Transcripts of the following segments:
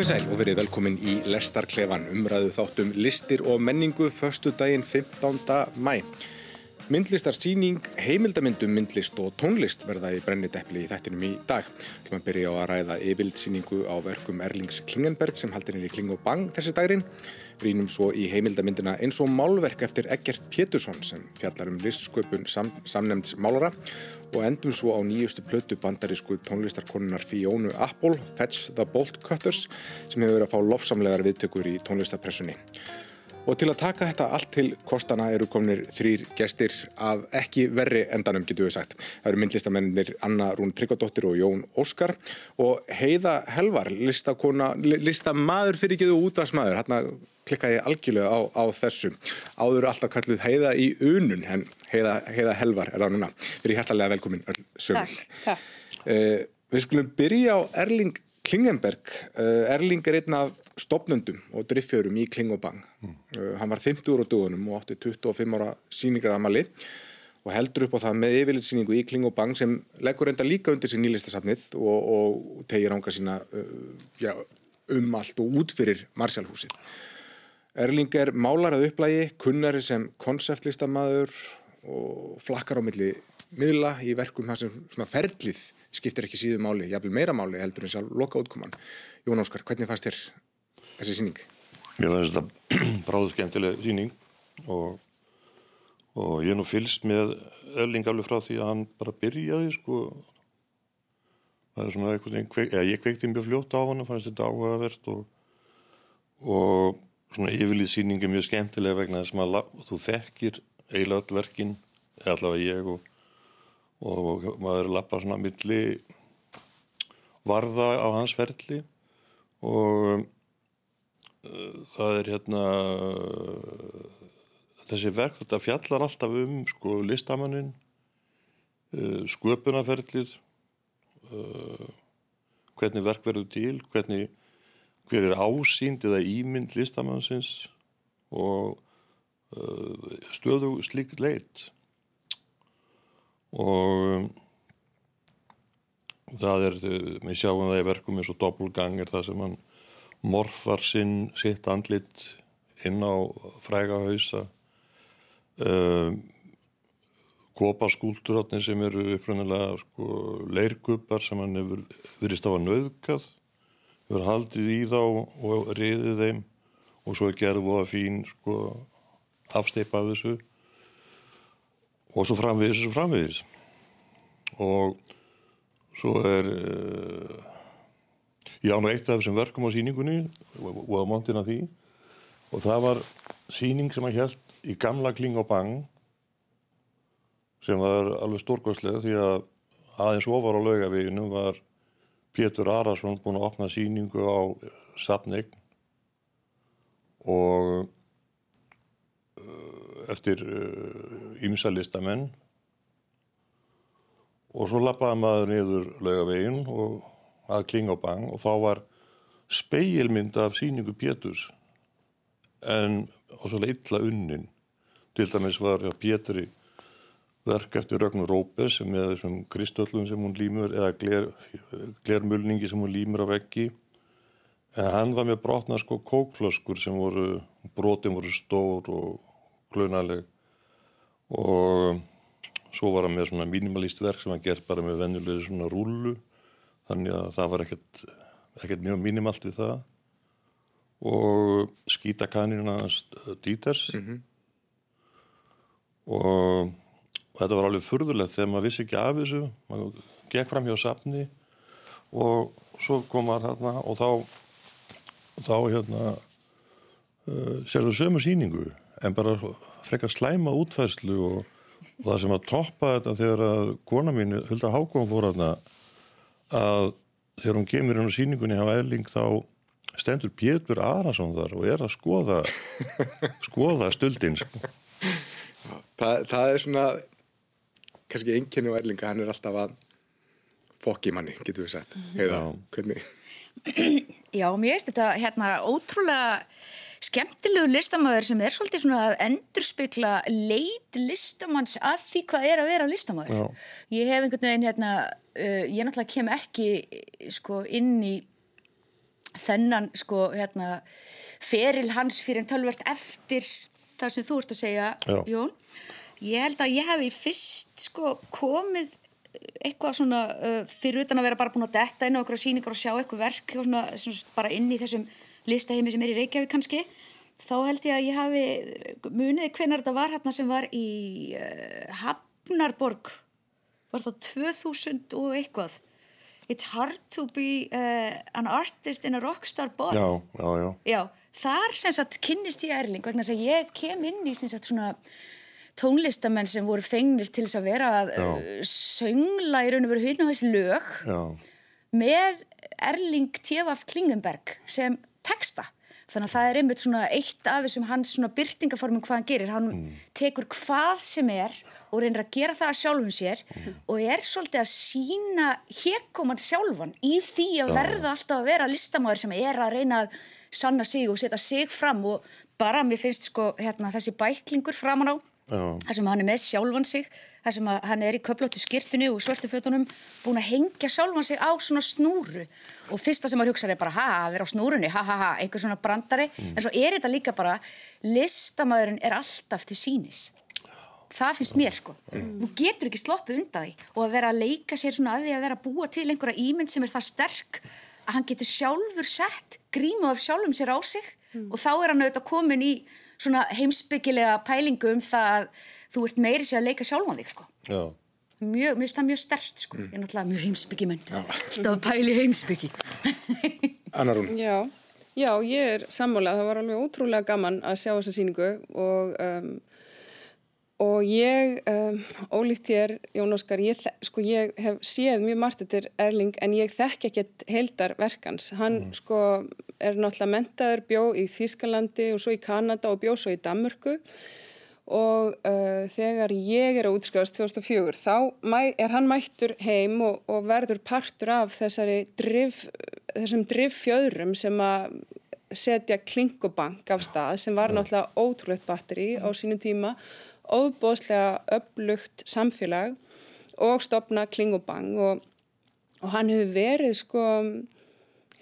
Komið sæl og verið velkomin í Lestarklefan, umræðu þáttum listir og menningu förstu daginn 15. mæ. Myndlistarsýning, heimildamindum myndlist og tónlist verða í brennideppli í þættinum í dag. Þú maður byrja á að ræða yfirldsýningu á verkum Erlings Klingenberg sem haldir henni í Kling og Bang þessi dagrin. Rýnum svo í heimildamindina eins og málverk eftir Eggert Pétursson sem fjallar um listsköpun sam samnemnds málara og endum svo á nýjustu plötu bandarísku tónlistarkonunar Fiona Apple, Fetch the Bolt Cutters, sem hefur verið að fá lofsamlegar viðtökur í tónlistarpressunni. Og til að taka þetta allt til kostana eru kominir þrýr gestir af ekki verri endanum, getur við sagt. Það eru myndlistamennir Anna Rún Tryggvadóttir og Jón Óskar og Heiða Helvar, listakona, listamaður fyrir þú útvarsmaður. Hérna klikka ég algjörlega á, á þessu. Áður alltaf kalluð Heiða í unun, en Heiða, Heiða Helvar er það núna. Erum hærtalega velkomin sögul. Takk, takk. Uh, við skulum byrja á Erling Klingenberg. Uh, Erling er einn af stopnundum og driffjörum í Kling og Bang. Mm. Hann var 50 úr á dögunum og átti 25 ára síningar amali og heldur upp á það með yfirlitsýningu í Kling og Bang sem leggur enda líka undir sér nýlistasafnið og, og tegir ánga sína já, um allt og út fyrir Marsjálfhúsið. Erling er málarað upplægi, kunnari sem konseptlistamæður og flakkar á milli miðla í verkum þar sem svona ferlið skiptir ekki síðu máli, jafnvel meira máli heldur en sjálf loka útkoman. Jón Óskar, hvernig fannst þér þessi síning? Mér finnst þetta bráðu skemmtileg síning og, og ég nú fylst með Erling alveg frá því að hann bara byrjaði sko það er svona eitthvað, kveik, eða ég kveikti mjög fljótt á hann og fannst þetta áhugavert og, og svona yfirlið síning er mjög skemmtilega vegna þess að þú þekkir eiginlega öll verkin, eða allavega ég og, og maður lappar svona milli varða á hans ferli og uh, það er hérna þessi verk þetta fjallar alltaf um sko listamannin uh, sköpunarferlið hvernig verk verður til hvernig hver er ásýnd eða ímynd listamannsins og stöðu slík leitt og það er, við sjáum það í verkum eins og doppelgang er það sem hann morfar sinn sitt andlit inn á fræga hausa. Um, kopaskúlturotni sem eru uppröndilega sko, leirkupar sem hann hefur verið stáð að nöðkað hefur haldið í þá og riðið þeim. Og svo er gerðið að fín sko, afsteipa af þessu og svo framvegis og framvegis. Og svo er uh, ég án og eitt af þessum verkum á síningunni og, og á montina því. Og það var síning sem að held í gamla kling og bang sem var alveg stórkvæslega því að aðeins ofar á laugaveginu var Pétur Arason búin að opna síningu á Sapnegn og eftir ymsa listamenn. Og svo lappaði maður niður laugavegin og að kling og bang og þá var speilmynd af síningu Péturs en og svo leitla unnin. Til dæmis var ja, Pétri verk eftir Rögnur Rópes sem með þessum kristöllum sem hún límur eða gler, glermulningi sem hún límur á veggi. En hann var með brotna sko kókflöskur sem voru brotin voru stór og klunaleg og svo var hann með svona minimalist verk sem hann gert bara með vennulegri svona rúlu þannig að það var ekkert, ekkert mjög minimalt við það. Og skítakanina díters mm -hmm. og, og þetta var alveg furðulegt þegar maður vissi ekki af þessu maður gekk fram hjá safni og svo kom maður hérna og þá þá hérna uh, sérðu sömu síningu en bara frekar slæma útfærslu og, og það sem að toppa þetta þegar að kona mín Hulda Hákon fór hérna að þegar hún kemur inn á síningunni á Erling þá stendur Pétur Arason þar og er að skoða skoða stöldin sko. það, það er svona kannski einkenni á Erlinga hann er alltaf að fokki manni, getur við sagt. Heiða, hvernig? Já, mér veist þetta hérna ótrúlega skemmtilegu listamæður sem er svolítið svona að endurspykla leit listamanns að því hvað er að vera listamæður. Já. Ég hef einhvern veginn hérna, uh, ég náttúrulega kem ekki sko inn í þennan sko hérna feril hans fyrir en tölvert eftir það sem þú ert að segja Já. Jón ég held að ég hefi fyrst sko komið eitthvað svona uh, fyrir utan að vera bara búin að detta inn á okkur síningar og sjá eitthvað verk svona, svona bara inn í þessum listaheimi sem er í Reykjavík kannski þá held ég að ég hafi munið hvenar þetta var hérna sem var í uh, Hafnarborg. Var það 2000 og eitthvað? It's hard to be uh, an artist in a rockstar bar Já, já, já. Já, þar sem sagt kynnist ég Erling vegna þess að ég kem inn í sem sagt svona tónlistamenn sem voru fengnir til þess að vera að uh, söngla í raun og veru hérna á þessi lög Já, með Erling Tjefaf Klingenberg sem texta. Þannig að það er einmitt svona eitt af þessum hans svona byrtingaformum hvað hann gerir. Hann tekur hvað sem er og reynir að gera það að sjálfum sér og er svolítið að sína hekoman sjálfan í því að verða alltaf að vera listamæður sem er að reyna að sanna sig og setja sig fram og bara mér finnst sko hérna, þessi bæklingur framan á. Þar sem hann er með sjálfan sig þar sem að hann er í köflóttu skirtinu og svörtu fötunum búin að hengja sjálfan sig á svona snúru. Og fyrsta sem maður hugsaði er bara ha, að vera á snúrunni, ha ha ha, einhver svona brandari. En svo er þetta líka bara listamæðurinn er alltaf til sínis það finnst mér sko. Þú getur ekki sloppið undan því. Og að vera að leika sér svona að því að vera að búa til einhverja ímynd sem er það sterk að hann getur sjálfur sett grímu af sjálfum sér á sig. Og þá er hann auðvitað komin í svona heimsbyggilega pælingu um það að þú ert meiri sér að leika sjálfan þig sko. Já. mjög, mér finnst það mjög stert sko. Ég er náttúrulega mjög heimsbyggi menn. Alltaf að pæli heimsbyggi Anna Rún, Já, já, ég er sammálað. Það var alveg ótrúlega gaman að sjá þessa síningu og, um, og ég, um, ólíkt þér, Jón Óskar, ég, sko, ég hef séð mjög margt eftir Erling en ég þekk ekkert heildar verkans. Hann sko er náttúrulega mentaður, bjó í Þýskalandi og svo í Kanada og bjó svo í Danmörku. Og uh, þegar ég er að útskrifast 2004 þá mæ, er hann mættur heim og, og verður partur af þessari drif, þessum driffjöðrum sem að setja klingobank af stað sem var náttúrulega ótrúlegt batteri á sínum tíma, óbóðslega upplugt samfélag og stopna klingobang og, og hann hefur verið sko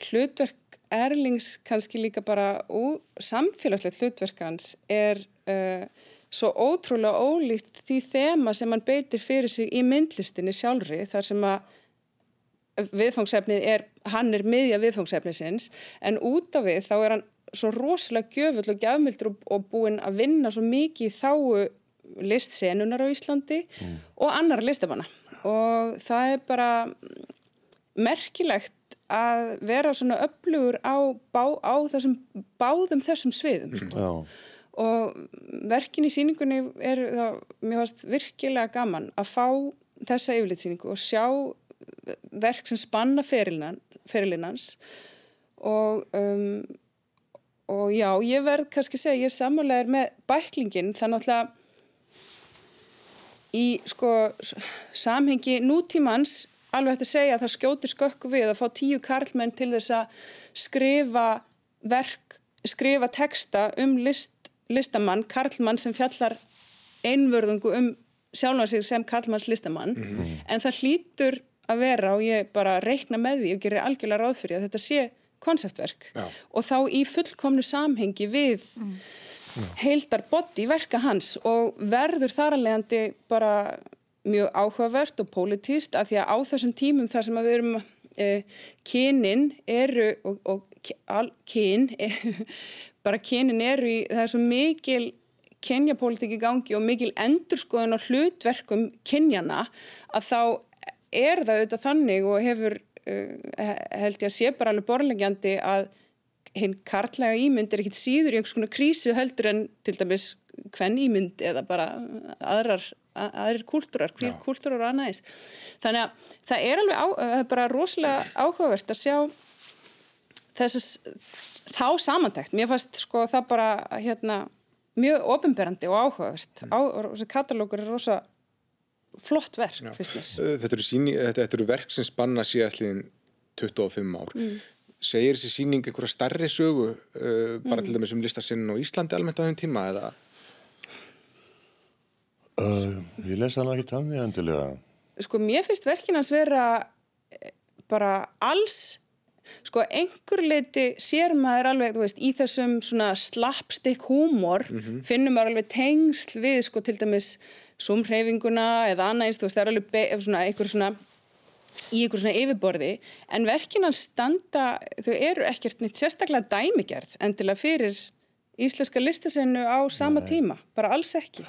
hlutverk Erlings kannski líka bara ú, samfélagslegt hlutverk hans er uh, svo ótrúlega ólíkt því þema sem hann beitir fyrir sig í myndlistinni sjálfri þar sem að viðfangsefnið er, hann er miðja viðfangsefnisins en út af við þá er hann svo rosalega gjöfull og gjafmildur og, og búinn að vinna svo mikið í þáu listsenunar á Íslandi og annar listamanna. Og það er bara merkilegt að vera svona öflugur á, á þessum, báðum þessum sviðum sko. Og verkin í síningunni er það, mér fannst virkilega gaman að fá þessa yfirlitsýningu og sjá verk sem spanna ferilnan, ferillinans og um, og já, ég verð kannski að segja, ég er sammálegar með bæklingin, þannig að í sko samhengi nútímans alveg að segja að það skjótir skökku við að fá tíu karlmenn til þess að skrifa verk, skrifa texta um list, listamann, karlmann sem fjallar einvörðungu um sjálfa sig sem karlmanns listamann. En það hlýtur að vera og ég bara reikna með því og gerir algjörlega ráð fyrir að þetta sé konseptverk Já. og þá í fullkomnu samhengi við heildar body verka hans og verður þar að leiðandi bara mjög áhugavert og pólitíst af því að á þessum tímum þar sem við erum eh, kynin eru og, og ki- al, kyn eh, bara kynin eru í það er svo mikil kynjapólitík í gangi og mikil endurskoðun á hlutverkum kynjana að þá er það auðvitað þannig og hefur uh, held ég að sé bara alveg borlengjandi að hinn karlæga ímynd er ekkit síður í einhvers konar krísu heldur en til dæmis hvern ímynd eða bara aðrar, að, aðrir kúltúrar, hver kúltúrar og annað eins. Þannig að það er alveg á, það er bara rosalega áhugavert að sjá þessas þá samantækt. Mér fannst sko það bara hérna mjög ofinberandi og áhugavert. Þessi katalógur er rosa flott verk, finnst mér. Uh, Þetta eru, síni, þetta, þetta eru verk sem spanna síðastliðin 25 ár. Segir þessi síning einhverja starri sögu uh, bara til dæmis um listasinn og Íslandi almennt á þeim tíma eða? uh, ég lesa hann ekki tannig endilega. sko mér finnst verkin hans vera eh, bara alls sko einhver leiti sér maður alveg, þú veist, í þessum svona slapstick húmor finnum maður alveg tengsl við sko til dæmis sumhreyfinguna eða annað eins, þú veist, það er alveg einhver svona í einhver svona yfirborði en verkinan standa, þau eru ekkert neitt sérstaklega dæmigerð endilega fyrir íslenska listasennu á sama tíma, bara alls ekki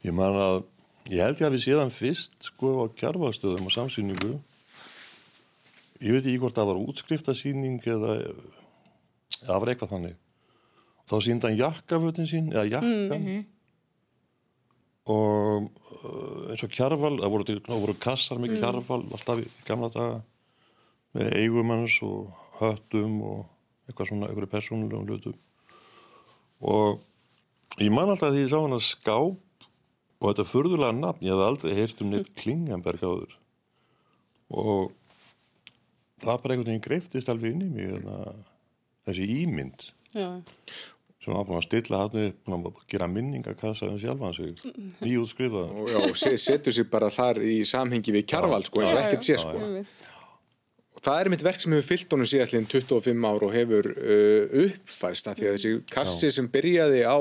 Ég man að, ég held ég að við séðan fyrst sko á kjarvalstöðum og samsýningu. Ég veit ekki hvort það var útskriftasýning eða það var eitthvað þannig. Þá síndi hann jakkafötin sín, eða jakkan. Og uh, eins og kjarval, það voru, voru kassar með kjarval alltaf í gamla daga. Með eigumanns og höttum og eitthvað svona, eitthvað persónulegum hlutum. Og ég man alltaf því ég sá hann að skáp og þetta furðulega nafn, ég hef aldrei heyrt um neitt Klingenberg áður og það bara einhvern veginn greiftist alveg inn í mig þarna, þessi ímynd Já, sem var búin að stilla hann upp, búin að gera minningakassa um sjálfan sig, nýjútskrifaða og já, se- setur sér bara þar í samhengi við kjarval sko, eins og ekkert sé sko. einmitt. Og það er mitt verk sem hefur fyllt honum síðastliðin 25 ár og hefur uh, uppfærst að því að þessi kassi sem byrjaði á,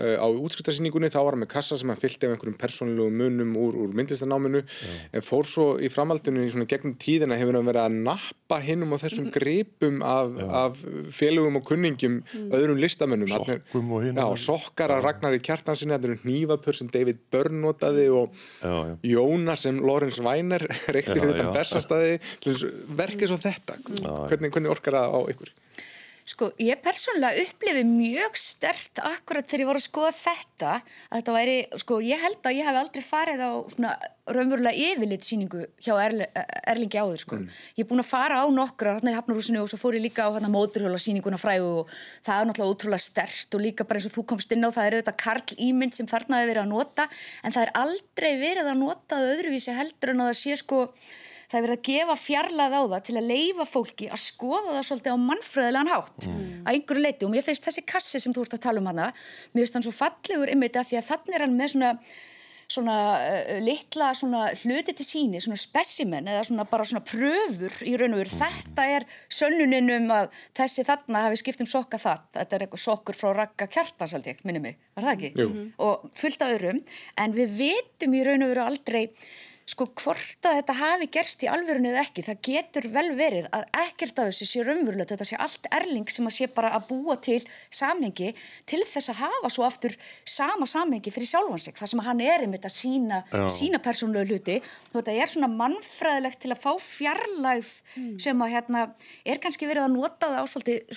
á útskriftarsýningunni þá var hann með kassa sem hann fyllti af einhverjum persónulegu munum úr, úr myndlistanáminu en fór svo í framhaldinu í svona gegnum tíðina hefur hann verið að nappa hinnum og þessum gripum af, af félögum og kunningjum öðrum listamönnum. Sokkum og hinum. Já, sokkar að Ragnari Kjartansinni þetta eru hnífapur sem David Byrne notaði og Já, já. Jónas sem Lorenz Weiner reykti Já, fyrir þetta já. þess verkið svo þetta. Hvernig, hvernig orkar það á ykkur Sko, ég persónulega upplifi mjög stert akkurat þegar ég var að skoða þetta að þetta væri, sko, ég held að ég hef aldrei farið á svona raunverulega yfirlitsýningu hjá Erli, Erlingi áður, sko. Ég er búin að fara á nokkra hérna í Hafnarhúsinu og svo fór ég líka á hérna móturhjóla sýninguna frægu og það er náttúrulega ótrúlega stert og líka bara eins og þú komst inn á það er auðvitað Karl Ímynd sem þarna hefur verið að nota en það er aldrei verið að nota öðruvísi heldur en að það sé sko það er verið að gefa fjarlæð á það til að leifa fólki að skoða það svolítið á mannfröðilegan hátt. Að einhverju leiti og mér finnst þessi kassi sem þú ert að tala um hana mér finnst hann svo fallegur ymmið þetta því að þannig er hann með svona svona uh, litla svona hluti til síni, svona specimen eða svona bara svona pröfur í raun og veru. Þetta er sönnunin um að þessi þarna hafi skipt um sokka það þetta er eitthvað sokkur frá Ragga Kjartans minni mig, var það ekki? Jú. og fullt sko hvort að þetta hafi gerst í alvörunni eða ekki, það getur vel verið að ekkert af þessu sé raunverulegt þetta sé allt erling sem að sé bara að búa til samhengi til þess að hafa svo aftur sama samhengi fyrir sjálfan sig, þar sem hann er einmitt að sína, sína persónulegu hluti. Og þetta er svona mannfræðilegt til að fá fjarlægð sem að hérna er kannski verið að nota það á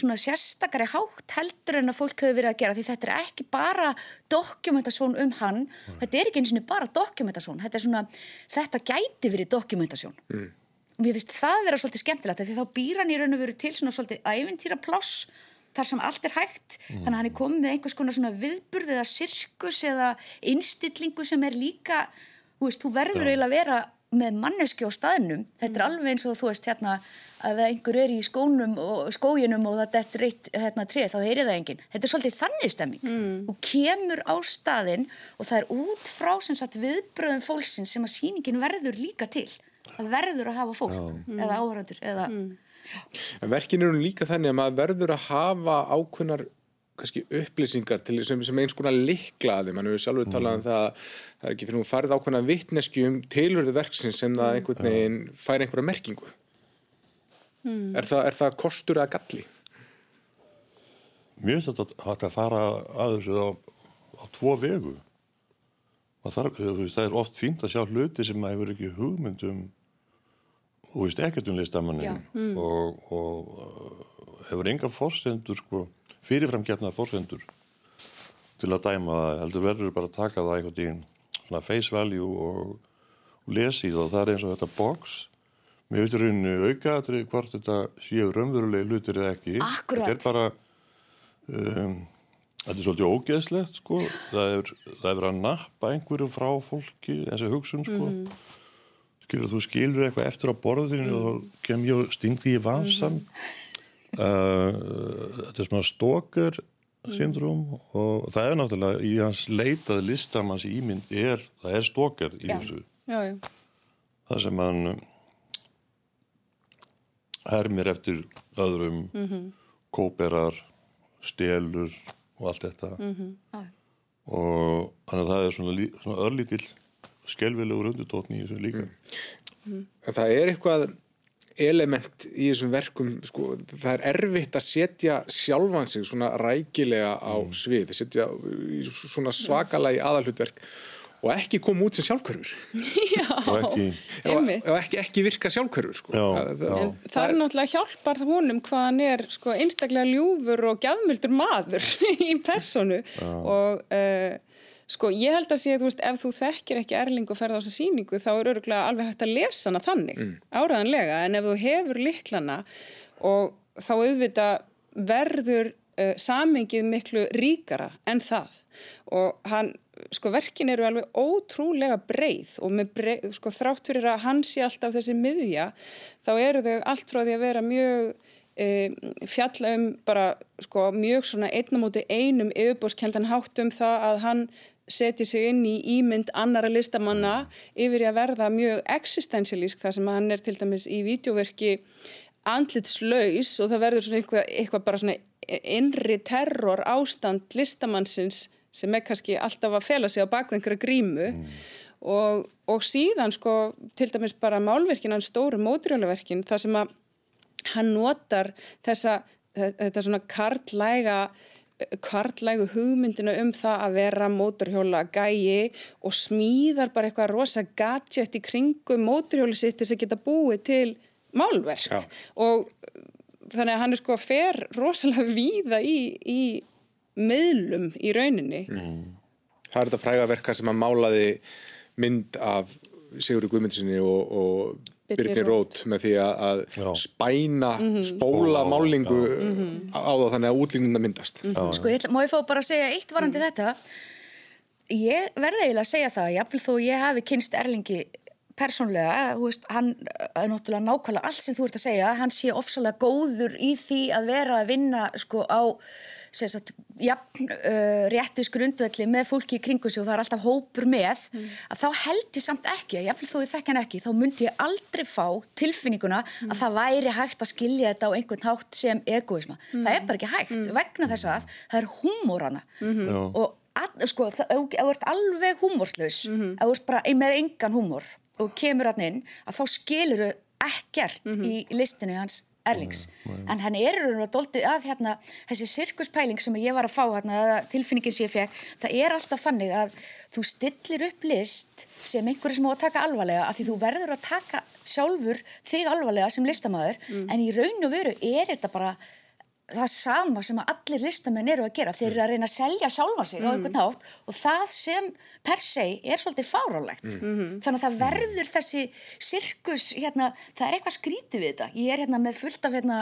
svona sérstakari hátt heldur en að fólk hefur verið að gera því þetta er ekki bara dokumentasjón um hann, þetta er ekki eins og bara dokumentasjón, þetta er svona þetta gæti verið dokumentasjón. Mm. og mér finnst það vera svolítið skemmtilegt því þá býr hann í raun og veru til svona svolítið ævintýra pláss þar sem allt er hægt. Þannig að hann er komið með einhvers konar svona viðburð eða sirkus eða innstillingu sem er líka, þú veist, þú verður eiginlega að vera með manneski á staðnum. Þetta er alveg eins og þú veist hérna að ef einhver er í skónum og skóginum og það dettur eitt hérna tré þá heyri það enginn. Þetta er svolítið þannig stemming. Mm. og kemur á staðinn og það er út frá sem sagt viðbröðum fólksins sem að sýningin verður líka til. Það verður að hafa fólk eða áhörandur eða En verkin eru líka þannig að maður verður að hafa ákveðnar kannski upplýsingar til sem, sem eins konar likla að þeim, mann hefur sjálfur talað um það að það er ekki fyrir hún farið ákveðna vittnesku um tilhörðu verksins sem það einhvern veginn fær einhverja merkingu. Er, það, er það kostur eða galli? Þetta hægt að fara að þessu á, á tvo vegu. Og þar, þú veist, það er oft fínt að sjá hluti sem maður hefur ekki hugmynd um, þú veist, ekkert um listamannin og, og uh, hefur enga forsendur, sko, fyrirframgefna forsendur til að dæma það. Heldur verður bara að taka það veginn, svona face value og, og lesi það og það er eins og þetta box. Mér veitur rauninni aukaðatrið hvort þetta séu raunverulegi hlutir eða ekki. Akkúrat. Þetta er bara um, þetta er svolítið ógeðslegt sko. það er, það er að nappa einhverju frá fólki, þessi hugsun sko. skilur, þú skilur eitthvað eftir á borðinu og þá kem ég og stingdi í vansan uh, þetta er svona stalker syndrúm og það er náttúrulega í hans leitað listamanns ímynd er, það er stalker í þessu. Það sem hann hermir eftir öðrum, kóperar, stelur og allt þetta. Og þannig að það er svona, svona örlítill skelvilegur undirtótni í þessu líka. En það er eitthvað element í þessum verkum, sko, það er erfitt að setja sjálfan sig svona rækilega á svið, setja í svona svakalega í aðalhutverk og ekki koma út sem sjálfkörfur. Og ekki. Og ekki, ekki virka sjálfkörfur, sko. Já, Það- já. Það er náttúrulega hjálpar honum hvað hann er sko, einstaklega ljúfur og gjafmildur maður í personu og uh, sko ég held að sé, þú veist, ef þú þekkir ekki Erling og ferð á þessa sýningu þá er öruglega alveg hægt að lesa hana þannig, áraðanlega, en ef þú hefur liklana og þá auðvitað verður uh, samengið miklu ríkara en það. Og hann, sko verkin eru alveg ótrúlega breið og með breið, sko þrátt fyrir að hann sé alltaf þessi miðja, þá eru þau allt frá því að vera mjög e, fjalla um bara sko mjög svona einnamóti einum yfirbórskendan hátt um það að hann setji sig inn í ímynd annara listamanna yfir að verða mjög existentialísk þar sem hann er til dæmis í vídeoverki andlitslaus og það verður svona eitthvað, eitthvað bara svona innri terror ástand listamannsins sem er kannski alltaf að fela sig á baku einhverja grímu. Og, og síðan sko til dæmis bara málverkin, hann stóru mótrjólaverkin þar sem að hann notar þessa, þetta svona karlæga karlægu hugmyndina um það að vera mótorhjóla gæi og smíðar bara eitthvað rosa gadget í kringum mótorhjóli sitt þess að geta búið til málverk. Já. og þannig að hann er sko að fer rosalega víða í, í miðlum í rauninni. Það er þetta fræga verka sem að málaði mynd af Sigurður Guðmundsinni og, og Birni Rót með því að, að Já. spæna, spóla málingu á það þannig að útlýninguna myndast. Sko, ég, má ég fá bara að segja eitt varandi þetta? Ég verði eiginlega að segja það jafnvel þó ég hafi kynst Erlingi persónlega, þú veist, hann er náttúrulega nákvæmlega allt sem þú ert að segja hann sé ofsalega góður í því að vera að vinna sko á sagt, jafn uh, réttis grundvelli með fólki í kringu sig og það er alltaf hópur með að þá held ég samt ekki að jafnvel þó ég þekk hann ekki þá myndi ég aldrei fá tilfinninguna að það væri hægt að skilja þetta á einhvern hátt sem egoisma það er bara ekki hægt vegna þess að það er húmórana og að, sko, það, ert alveg húmórslaus ef þú ert bara með engan húmór og kemur hann inn að þá skiluru ekkert í listinni hans Erlings, en hann er doldið að hérna, þessi sirkuspæling sem ég var að fá hérna, tilfinningin sem ég fekk það er alltaf þannig að þú stillir upp list sem einhverju sem á að taka alvarlega af því þú verður að taka sjálfur þig alvarlega sem listamæður en í raun og veru er þetta bara það sama sem að allir listamenn eru að gera. Þeir eru að reyna að selja sjálfan sig á einhvern nátt og það sem per se er svolítið fárálegt þannig að það verður þessi sirkus, hérna, það er eitthvað skrítið við þetta, ég er hérna með fullt af hérna,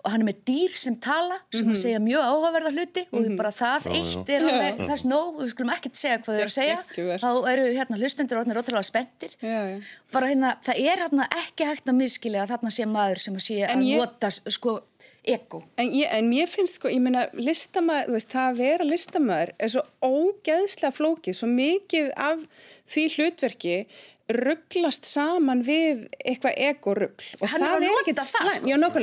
og hann er með dýr sem tala sem að segja mjög áhugaverða hluti og bara það eitt er alveg það er nóg, við skulum ekkert segja hvað þau eru að segja. þá eru hérna hlustendur orðnir ótrúlega spenntir. Já, já. bara hérna, það er hérna ekki hægt að miskilja ego En, ég, en mér finnst sko, ég meina, listamæður, þú veist, það að vera listamæður er svo ógeðslega flókið, svo mikið af því hlutverki rugglast saman við eitthvað ego-ruggl. Og sko.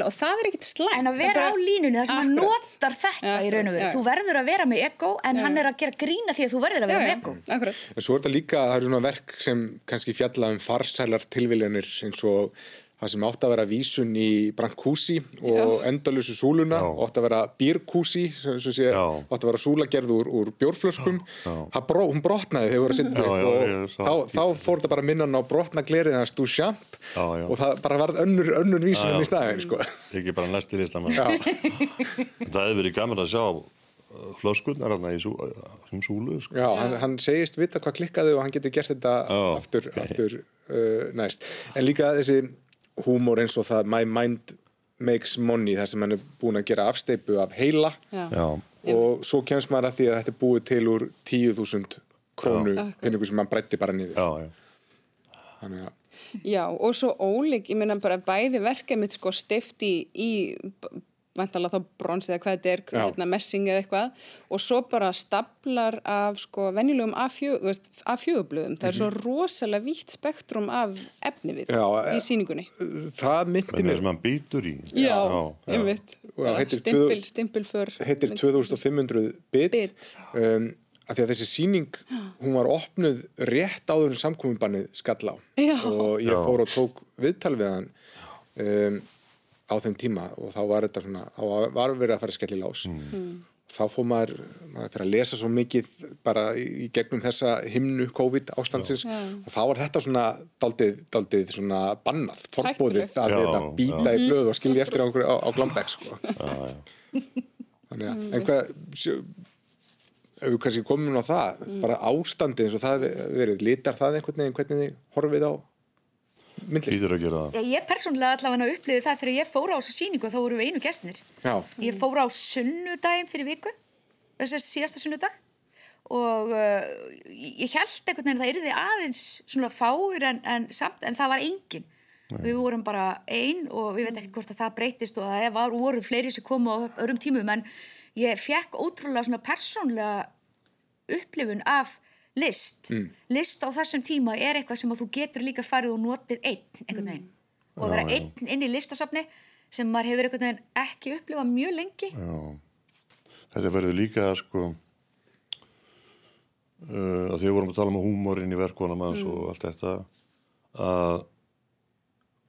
Og það er ekkit slæmt. En að vera á línunni þar sem hann notar þetta í raun og veru. Já. Þú verður að vera með ego en hann er að gera grína því að þú verður að vera með ego. akkurat. En svo er þetta líka, það eru svona verk sem kannski fjalla um farsælar tilviljanir eins og það sem átt að vera vísun í Brancusi og endalusu súluna og átt að vera bírkúsi sem sem sé, Já. átt að vera súla gerð úr, úr bjórflöskum bró, hún brotnaði þegar setja Já, já, og sá þá, þá fór þetta bara minnan á brotna glerið hans du champ Já, já. og það bara varð önnur, önnur vísun Já, enn já. í staðin sko. ekki bara næsti listamann. Já. það hefði verið gaman að sjá uh, flöskunnar í sú, uh, sem súlu, sko. Já, hann, hann segist vita hvað klikkaði og hann getur gert þetta Já. aftur, aftur uh, næst. En líka þessi húmor eins og það My Mind Makes Money, þar sem hann er búin að gera afsteipu af heila. Já. Já, og svo kemst maður að því að þetta er búið til úr 10.000 krónu pinningu sem hann breytti bara niður. Þannig að Já, og svo ólík, ég meina bara bæði verkefið mitt sko stift í, vantalega þá brons eða hvað þetta er, hérna, messing eða eitthvað og svo bara staplar af sko venjulegum A4-blöðum. Það er svo rosalega vítt spektrum af efni við Já, í e- síningunni. Það myndi mér, sem hann býtur í. Já, einmitt. Og það heitir Stimpil, tvö- stimpilför. heitir 2500 bit, Bit. Um, að því að þessi síning, hún var opnuð rétt áður en samkominnbannið skall á Já. og ég fór og tók viðtal við hann um, á þeim tíma og þá var þetta svona, þá var- verið að fara skelli lás. Mm. Þá fór maður, maður fyrir að lesa svo mikið bara í í gegnum þessa himnu COVID ástandsins og þá var þetta svona daldið, daldið svona bannað, forbóðið að Já, þetta býta í blöð og skilja eftir á, á, á Glambæk sko. Þannig að, en hvað, við kannski komum á það, bara ástandið eins og það hefur verið, litar það einhvern veginn hvernig þið horfið á myndlist? Ég persónulega allavega upplifið það þegar ég fór á þessa síningu þá voru við einu gestinir. Já, Ég fór á sunnudaginn fyrir viku, þess að síðasta sunnudag og uh, ég held einhvern veginn að það yrði aðeins svona fáir en, en samt en það var engin. Við vorum bara ein og við veit ekkert hvort að það breytist og að það var, voru fleiri sem komu á öðrum tímum en ég fekk ótrúlega svona persónlega upplifun af list. List á þessum tíma er eitthvað sem að þú getur líka farið og notið einn einhvern veginn. Og að vera einn inn í listasafni sem maður hefur einhvern veginn ekki upplifað mjög lengi. Þetta verður líka sko uh, að því við vorum að tala um húmorinn í verkunum hans og allt þetta að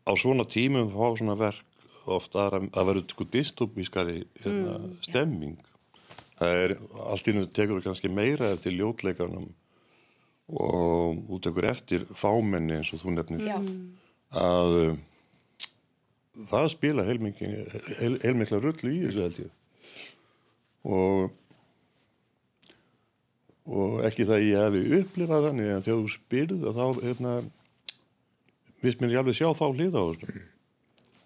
á svona tímum fá svona verk ofta að, að verður sko dystopískari hérna, stemming. Það er allt í nú tekur við kannski meira eftir ljótleikarnum og útekur eftir fámenni eins og þú nefnir Já. að uh, það spila heilmikla heil, heilmikla rullu í þessu held ég og og ekki það ég hefði upplifað þannig en þegar þú spyrð að þá hérna, vist mér ég alveg sjá þá hlið á þessu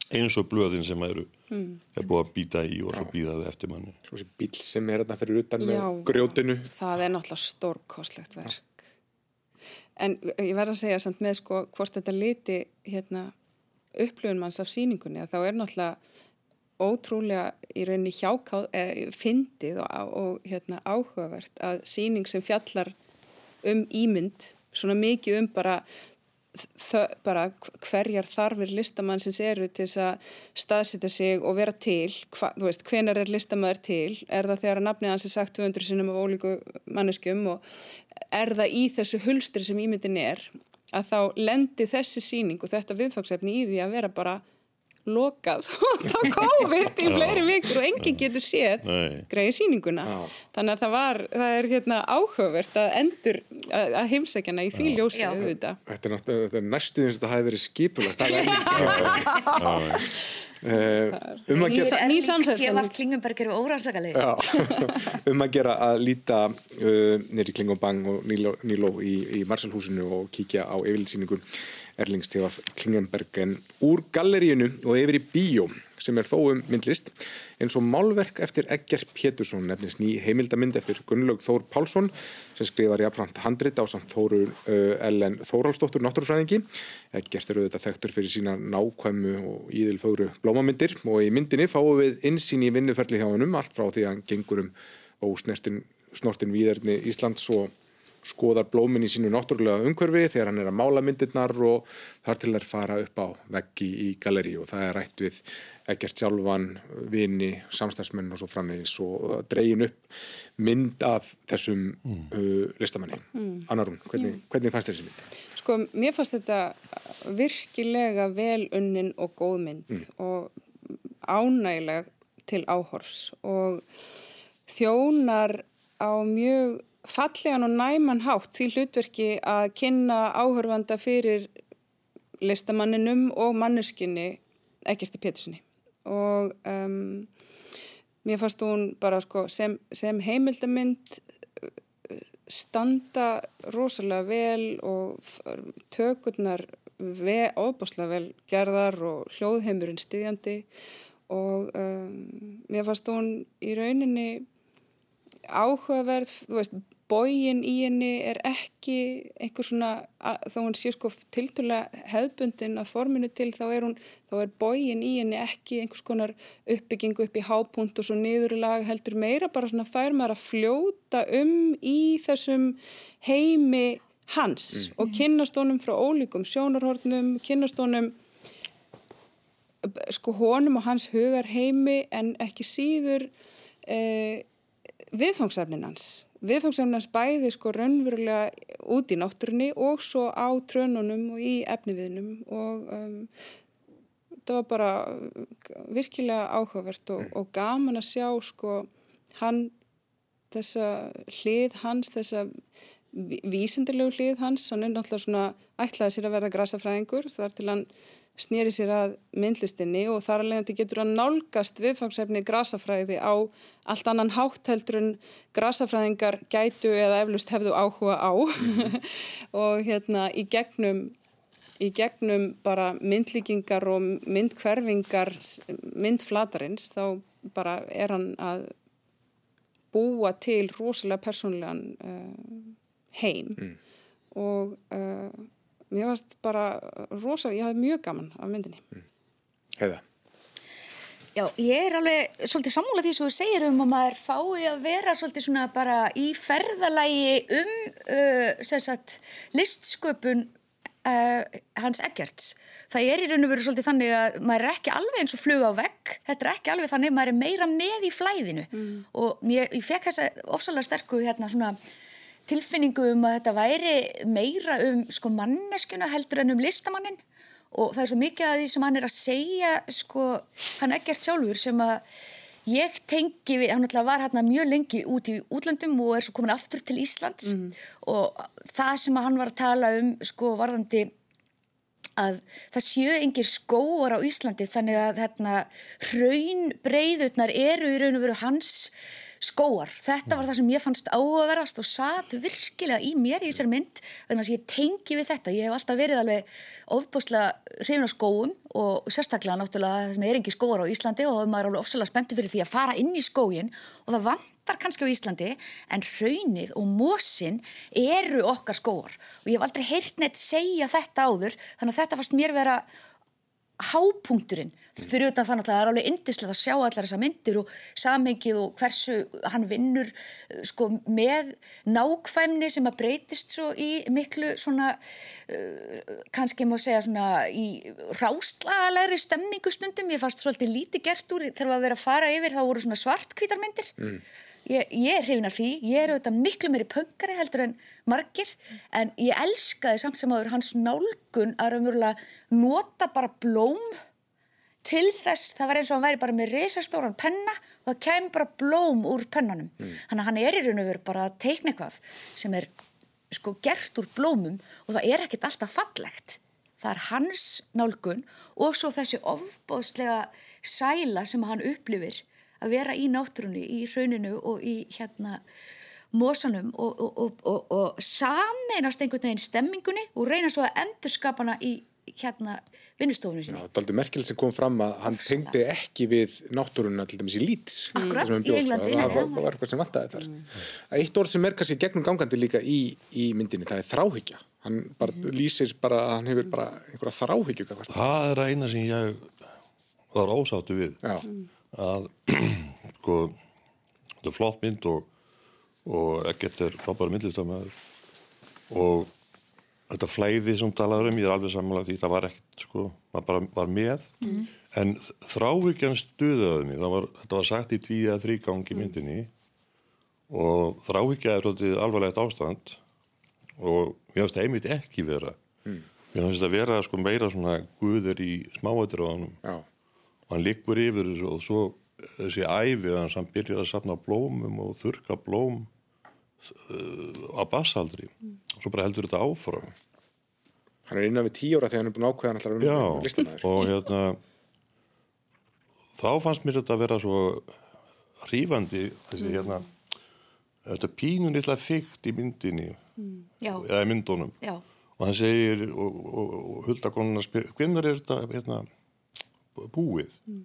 eins og blöðin sem eru er búið að býta í og svo býðaði eftir manni svo þessi bíl sem er þarna fyrir utan með Já. grjótinu. Það er náttúrulega stórkostlegt verk. En ég verð að segja samt með sko hvort þetta liti hérna upplifun manns af síningunni að þá er náttúrulega ótrúlega í rauninni hjáká, eh, fyndið og, og hérna áhugavert að síning sem fjallar um ímynd, svona mikið um bara bara hverjar þarfir listamannsins eru til þess að staðsita sig og vera til, hva, þú veist, hvenar er listamæður til, er það þegar að nafnið hans er sagt 200 sinnum af ólíku manneskjum og er það í þessu hulstri sem ímyndin er, að þá lendi þessi síning og þetta viðfangsefni í því að vera bara lokað og þá COVID í fleiri vikur og enginn getur séð Nei. greiði síninguna þannig að það var, það er hérna áhugavert að endur að, að heimsækjana í því ljósi Já. Þetta er, náttúrulega- þetta er næstu eins og þetta hafi verið skipulagt. Það er ekki. Uh, um að gera... ný samsetning. T.V. Klingenberg eru órannsakalegir. Já, um að gera að líta uh, nýri Klingobang og Níló, í, í Marsalhúsinu og kíkja á yfirlýsningu Erlings T.V. Klingenberg en úr galleríinu og yfir í bíó sem er þó um myndlist eins og málverk eftir Egger Pétursson nefnist ný heimildamind eftir Gunnlaug Þór Pálsson sem skrifar jafnframt handrit á samt Þóru uh, Ellen Þórhalsdóttur náttúrufræðingi Eggert er auðvitað þekktur fyrir sína nákvæmu og íðilfögru blómamyndir og í myndinni fáum við insýn í vinnuferli hjá hennum allt frá því að hann gengur um ósnertin snortin víðerni Íslands og skoðar blómin í sínu náttúrulega umhverfi þegar hann er að mála myndirnar og þar til þær fara upp á veggi í galleri og það er rætt við ekkert sjálfan, vini, samstæðsmenn og svo framvegis og dregin upp mynd af þessum uh, listamanni. Annarún, hvernig, hvernig fannst þér þessi mynd? Sko, mér fannst þetta virkilega vel unnin og góð mynd og ánægileg til áhors og þjónar á mjög fallegan og næman hátt því hlutverki að kynna áhörfanda fyrir listamanninum og manneskinni Eggerti Pétursinni og um, mér fannst hún bara sko, sem, sem heimildamind standa rosalega vel og tökurnar óbáslega vel gerðar og hljóðheimurinn styðjandi. Og um, mér fannst hún í rauninni áhugaverð, þú veist, bógin í henni er ekki einhver svona, þó hún sé sko tildulega hefðbundin að forminu til þá er, hún, þá er bógin í henni ekki einhvers konar uppbyggingu upp í hápunt og svo niður í lag heldur meira bara svona fær maður að fljóta um í þessum heimi hans mm. og kynast honum frá ólíkum sjónarhornum, kynast honum sko honum og hans hugar heimi en ekki síður eh, viðfangsefnin hans viðfangsefnans bæði sko raunverulega út í náttúrunni og svo á trönunum og í efniviðnum og um, það var bara virkilega áhugavert og, og gaman að sjá sko hann þessa hlið hans, þessa vísindilegu hlið hans, hann er náttúrulega svona ætlaði sér að verða grasafræðingur þar til hann snýri sér að myndlistinni og þar alveg þetta getur að nálgast viðfangsefni grasafræði á allt annan hátteldur en grasafræðingar gætu eða eflust hefðu áhuga á og hérna í gegnum, í gegnum bara myndlíkingar og myndkverfingar myndflatarins þá bara er hann að búa til rosalega persónlegan uh, heim mm. og uh, mér varst bara rosa, ég hafði mjög gaman af myndinni. Mm. Heiða? Já, ég er alveg svolítið sammúlað því sem þú segir um að maður fái að vera svolítið svona bara í ferðalægi um uh, sagt, listsköpun uh, hans Eggerts. Það er í raun og veru svolítið þannig að maður er ekki alveg eins og flug á vegg, þetta er ekki alveg þannig, maður er meira með í flæðinu mm. og ég, ég fekk þessa ofsalega sterku hérna svona tilfinningu um að þetta væri meira um sko manneskuna heldur en um listamannin og það er svo mikið að því sem hann er að segja sko hann ekkert sjálfur sem að ég tengi við, hann alltaf var hérna mjög lengi út í útlöndum og er svo komin aftur til Íslands mm. og það sem hann var að tala um sko varðandi að það séu engir skóar á Íslandi þannig að hérna hraun breyðutnar eru í raun og veru hans skóar. Þetta var það sem ég fannst áhugaverðast og satt virkilega í mér í þessari mynd þannig að ég tengi við þetta. Ég hef alltaf verið alveg ofbúslega hrifin á skóum og sérstaklega náttúrulega það er ekki skóar á Íslandi og maður er alveg ofsalega spenntu fyrir því að fara inn í skógin og það vantar kannski á Íslandi en raunnið og mósin eru okkar skóar og ég hef aldrei heyrt neitt segja þetta áður þannig að þetta fannst mér vera hápunkturinn fyrir utan þannig að það er alveg indislega að sjá allar þessa myndir og samhengið og hversu hann vinnur uh, sko, með nákvæmni sem að breytist svo í miklu svona uh, kannski má segja svona í rástlalegri stemmingu stundum. Ég fannst svolítið lítið gert úr þegar að vera að fara yfir þá voru svona svartkvítarmyndir mm. ég, ég er hrifin af því. Ég er auðvitað miklu meiri pöngari heldur en margir. En ég elskaði samt sem aður hans nálgun að raunverulega nota bara blóm til þess, það var eins og hann væri bara með reysastóran penna og það kemur bara blóm úr pennanum mm. þannig að hann er í raun og veru bara að teikna eitthvað sem er sko gert úr blómum og það er ekkert alltaf fallegt það er hans nálgun og svo þessi ofbóðslega sæla sem hann upplifir að vera í náttúrunni, í rauninu og í hérna mósanum og, og, og, og sameinast einhvern veginn stemmingunni og reyna svo að endur skapana í hérna vinnustofunum sinni. Já, það er aldrei merkilegt sem kom fram að hann tengdi ekki við náttúrunna til dæmis í Leeds. Akkurat, í Englandi. Það var, var eitthvað sem vantaði þar. Mm. Eitt orð sem er kannski gegnum gangandi líka í, í myndinni, það er þráhyggja. Hann bara mm. lýsir bara að hann hefur bara einhverja þráhyggju. Það er eina sem ég var ósáttu við. Já. Að, sko, þetta er flott mynd og, og ekkert er frábæra myndlistamæður og þetta flæði sem talaður um, ég er alveg samanlega því það var ekkert, sko, maður bara var með. Mm. en þrávíkjan stuðaði mig, var, þetta var sagt í tví eða þrý gangi mm. myndinni. Og þrávíkja er alvarlegt ástand. Og mér finnst það einmitt ekki vera. Mm. mér finnst það vera sko meira svona guður í smáadröðanum og hann liggur yfir þessu og svo þessi æfi að hann byrjar að sapna blómum og þurka blóm uh, á bassaldri mm og svo bara heldur þetta áfram Hann er innan við tíu ára þegar hann er búin ákveðan alltaf um listamæður og hérna þá fannst mér þetta að vera svo hrífandi þessi hérna þetta pínun eitthvað fyrkt í myndinni mm. eða í myndunum Já. og hann segir og, og, og huldakonuna spyr hvernig er þetta hérna, búið mm.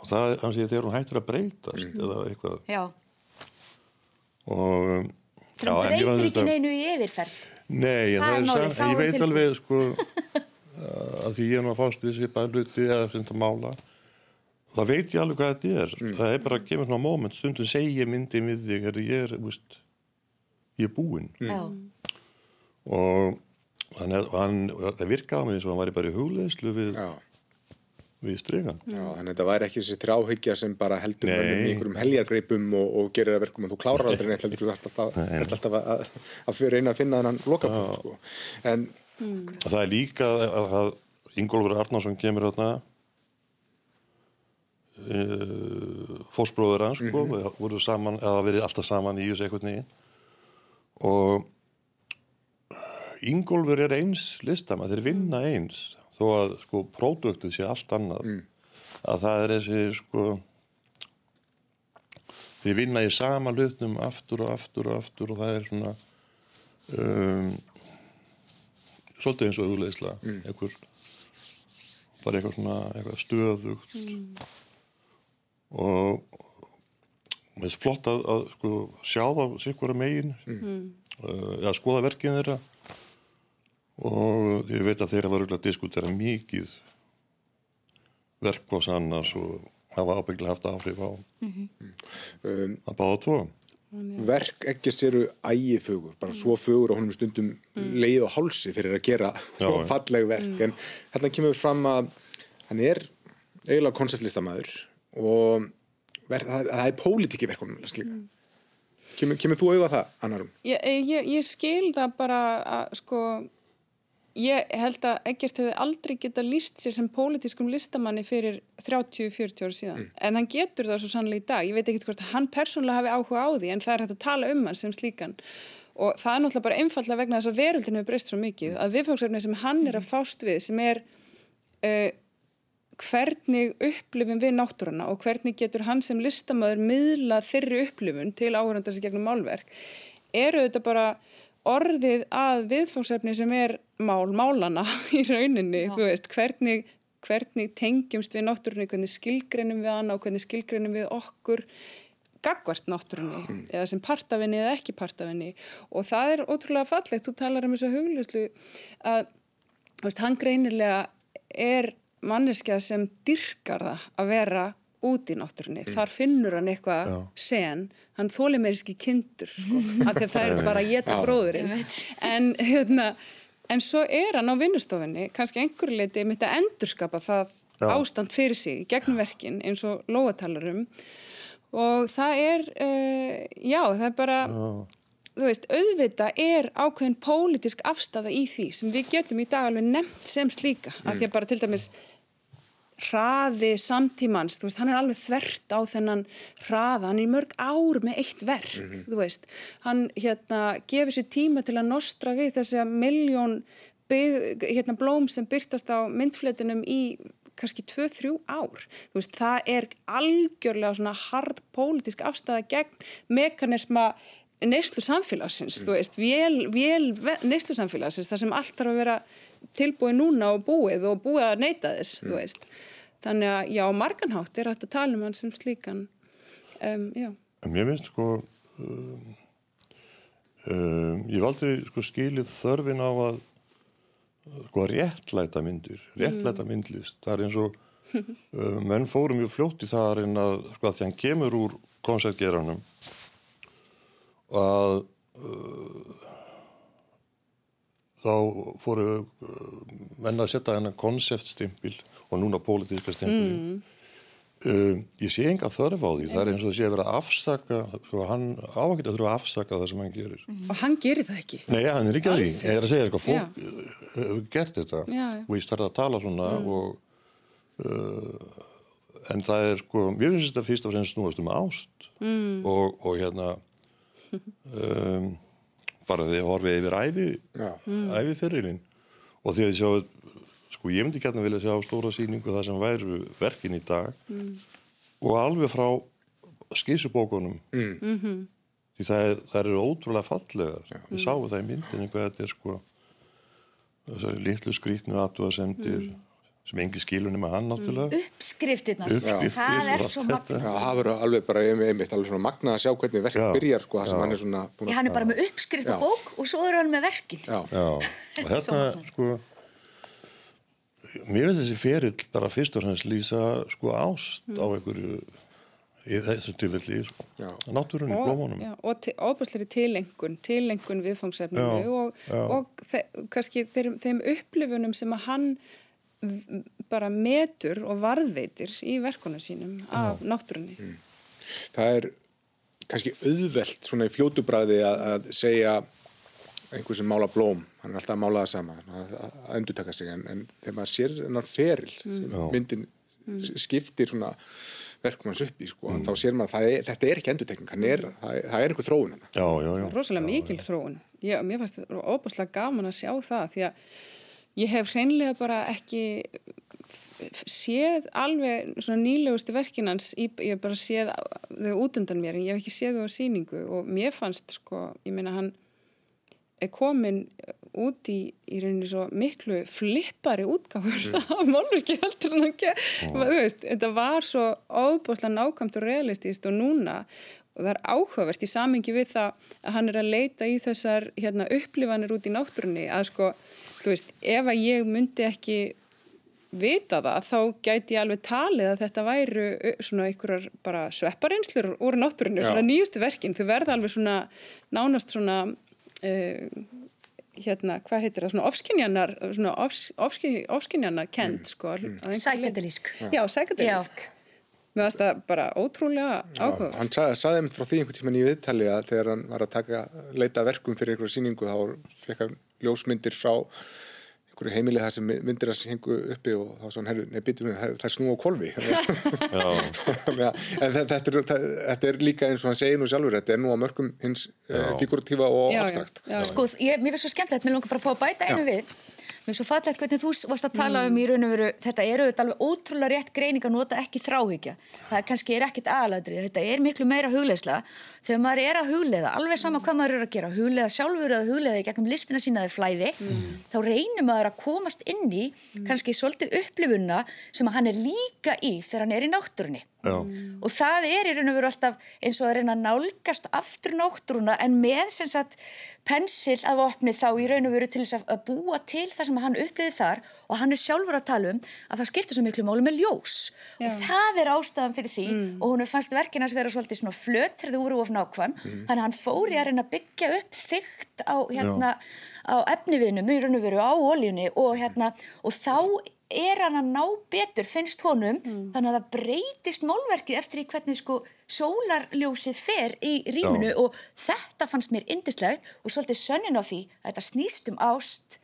og það, hann segir þegar hún hættir að breytast mm. eða eitthvað Já. og Já, en var breytir ekki neinu í yfirferð. Nei, en Það það er málið, samt, ég veit tilbúið. alveg sko að því ég er nú að fást við sér bara hluti eða sem þetta mála það veit ég alveg hvað þetta er það er bara að kemur svona moment stundum segja myndi við þig er ég er, veist, ég er búinn Já, og þannig að hann, það virkaði á mig eins og hann væri bara í hugleðslu við, Já. Við stregan Já, þannig að þetta væri ekki þessi þráhyggja sem bara heldur mönnum í einhverjum heljargreipum og, og gerir það verkum en þú klárar aldrei neitt heldur þú alltaf, alltaf að, að, fyrir reyna að finna þennan lokapunkt sko. en það er líka að, að Ingólfur Arnarsson kemur þarna uh, fósbróður hans sko, mm voru saman, eða verið alltaf saman í þessu einhvern veginn. Og Ingólfur er eins listama, þeir vinna eins þó að sko próduktið sé allt annað að það er þessi sko þeir vinna í sama hlutnum aftur og aftur og aftur og það er svona um, svolítið eins og auðleisla einhver bara eitthvað svona eitthvað stöðugt. Og mér finnst flott að, að sko, sjá það sér hverja megin. Mm. eða skoða verkið þeirra og ég veit að þeirra var auðvitað að diskutera mikið verkvás annars og hafa ábygglega haft áhrif á um, að báða tvo. Verk ekki séru ægifögur, bara svo fögur og honum stundum leið og hálsi fyrir að gera Já, falleg verk. En hérna kemur fram að hann er eiginlega konceptlistamæður og ver, það, það er pólitík í verkunum slíka. Kemur, kemur þú auðvað það, Annarum? Ég, ég, ég skil það bara að sko ég held að Eggert hefði aldrei geta líst sér sem pólitískum listamanni fyrir 30-40 ára síðan. En hann getur það svo sannlega í dag. Ég veit ekki hvort að hann persónulega hafi áhuga á því en það er hægt að tala um hann sem slíkan. Og það er náttúrulega bara einfallega vegna þess að veröldin hefur breyst svo mikið að viðfóksefni sem hann er að fást við sem er uh, hvernig upplifum við náttúruna og hvernig getur hann sem listamöður miðla þeirri upplifun til áhörundar sem gegnum málverk eru þetta bara orðið að viðfóksefni sem er mál, málana í rauninni, þú veist, hvernig, hvernig tengjumst við náttúrunni, hvernig skilgreinum við hana og hvernig skilgreinum við okkur gagvart náttúrunni eða sem partafinni eða ekki partafinni og það er ótrúlega fallegt, þú talar um þessu hugljuslu að þú veist, hann greinilega er manneskja sem dyrkar það að vera út í náttúrunni. Þar finnur hann eitthvað sen, hann þóli meir ekki kindur, sko, af því að það er bara að geta bróðurinn. En, hérna, en svo er hann á vinnustofinni, kannski einhverju leiti, mitt að endurskapa það Já. ástand fyrir sig í gegnum verkin eins og lóatalarum og það er, uh, já, það er bara, þú veist, auðvita er ákveðin pólitísk afstafa í því sem við getum í dag alveg nefnt sem slíka, af því að bara til dæmis hraði samtímans, þú veist, hann er alveg þvert á þennan hraða, hann er í mörg ár með eitt verk, þú veist, hann hérna gefur sér tíma til að nostra við þessi að miljón hérna blóm sem byrtast á myndfletinum í kannski 2-3 ár, þú veist, það er algjörlega svona hard pólitísk afstæða gegn mekanisma neyslu samfélagsins, þú veist, vél, vél neyslu samfélagsins, það sem allt þarf að vera tilbúið núna og búið og búið að neyta þess, þú veist. Þannig að já, marganhátt er hægt að tala um hann sem slíkan, um, já. Mér finnst sko, um, um, ég aldrei sko skilið þörfin á að sko réttlæta myndir, réttlæta myndlist. Það er eins og um, menn fórum mjög fljótt í það að sko að því hann kemur úr koncertgeranum að uh, þá fóru uh, menn að setja hennar konceptstimpil og núna pólitíska stimpil mm. um, ég sé enga þörf á því það er eins og það sé að vera að afsaka sko, hann ávægt að þurfa að afsaka það sem hann gerir Og hann gerir það ekki. Nei, hann er ekki að því, ég er að segja sko, fólk uh, hefur gert þetta Já, já. og ég starði að tala svona og uh, en það er sko, mér finnst þetta fyrst og fremst snúast um ást mm. og, og hérna um, bara að horfið yfir æfi, Já. æfi fyrirlin og því að ég sjá sko ég myndi gætna vilja sjá stóra sýningu það sem væru verkin í dag. Og alveg frá skissubókunum. Mm. því það, er, það eru ótrúlega fallegar. Við sáum það í myndinni hvað þetta er sko þessari litlu skrítnu aðtúasendir sem engi skilunni með hann náttúrulega. Uppskriftirnar, Uppskriftir það er svo magna. Já, það verður alveg bara einmitt alveg svona magnað að sjá hvernig verkið Já, byrjar sko, það sem já. hann er svona búin Hann er bara með uppskrift og bók og svo er hann með verkin. Já, Já, og hérna, sko, mér finnst þessi ferill bara fyrst og hans lýsa, sko, ást á einhverju, í þessum tilfelli, sko, náttúrunni, blómunum. já, og óbúsleiri tilengun, tilengun viðfangsefninu Já, og, og þe kannski þeim, þeim upplifunum sem að hann bara metur og varðveitir í verkunum sínum af náttúrunni. Mm. það er kannski auðvelt svona í fljótubræði að, að segja einhver sem mála blóm, hann er alltaf að mála það sama að, að, að endurtaka sig en, en þegar maður sér hennar feril sem myndin skiptir svona verkum hans upp í sko, Mm. þá sér maður er, þetta er ekki endurtekning, hann er, það, er- það er einhver þróun. Já, já, já. Það er rosalega mikil þróun. Ég, mér fannst þetta óbúslega gaman að sjá það því að ég hef hreinlega bara ekki séð alveg nýlegustu verkinans, ég hef bara séð þau út undan mér. En ég hef ekki séð þau á síningu og mér fannst sko, ég meina hann er komin út í, í rauninni svo miklu flippari útgáfur af málverki heldur en ger. Þú veist, þetta var svo óbúslega nákvæmt og realistist og núna og það er áhugavert í samingi við það að hann er að leita í þessar hérna, upplifanir út í náttúrunni að sko, þú veist, ef að ég myndi ekki vita það, þá gæti ég alveg talið að þetta væru svona einhverjar bara svepparinslur úr náttúrunni, Já. svona nýjustu verkin, þau verða alveg svona nánast svona uh, hérna, hvað heitir það, svona ofskinjanar svona ofs, ofskin, ofskinjanar kent, sko. á einhverju leyti. Sækatalísk. Já, sækatalísk. Mér finnst það bara ótrúlega Já, áhuga. hann sa- sagði einmitt frá því einhvern tíman í viðtali að þegar hann var að taka, leita verkum fyrir einhverju sýningu þá fekk hann ljósmyndir frá einhverju heimili þar sem myndir að hengu uppi og þá svo hann, herru, nei, býtum við, það er snú á kolvi. Að- en þetta er, það, þetta er líka eins og hann segir nú sjálfur, þetta er nú á mörgum hins uh, figuratífa og Já, já, abstrakt. já. Sko, ég, mér finnst svo skemmtilegt, mér langar bara að fá að bæta einu við. Mér finnst svo fallegt hvernig þú varst að tala um í raun og veru, þetta eru þetta alveg ótrúlega rétt greining að nota ekki þráhyggja. Það er kannski er ekkit aðaladrið, þetta er miklu meira hugleisla. Þegar maður er að hugleiða, alveg sama hvað maður er að gera, hugleiða sjálfur eða hugleiða í gegnum listina sína eða flæði, þá reynir maður að komast inn í kannski svolítið upplifunna sem hann er líka í þegar hann er í náttúrunni. Já. Og það er í raun og veru alltaf eins og að reyna að nálgast aftur náttúruna en með sem sagt pensil að opni þá í raun og veru til þess að- að búa til það sem hann uppliði þar og hann er sjálfur að tala um að það skiptir svo miklu máli með ljós. Já. og það er ástæðan fyrir því og hún fannst verkin hans vera svolítið svona flött þegar þau voru of nákvæm. Þannig að hann fór í að reyna að byggja upp þygt á hérna á efniviðnum í raun og veru á oljunni og hérna og þá er hann að ná betur, finnst honum þannig að það breytist málverkið eftir í hvernig sko sólarljósið fer í rýminu Já. og þetta fannst mér indislegt og svolítið sönnin á því að þetta snýst um ást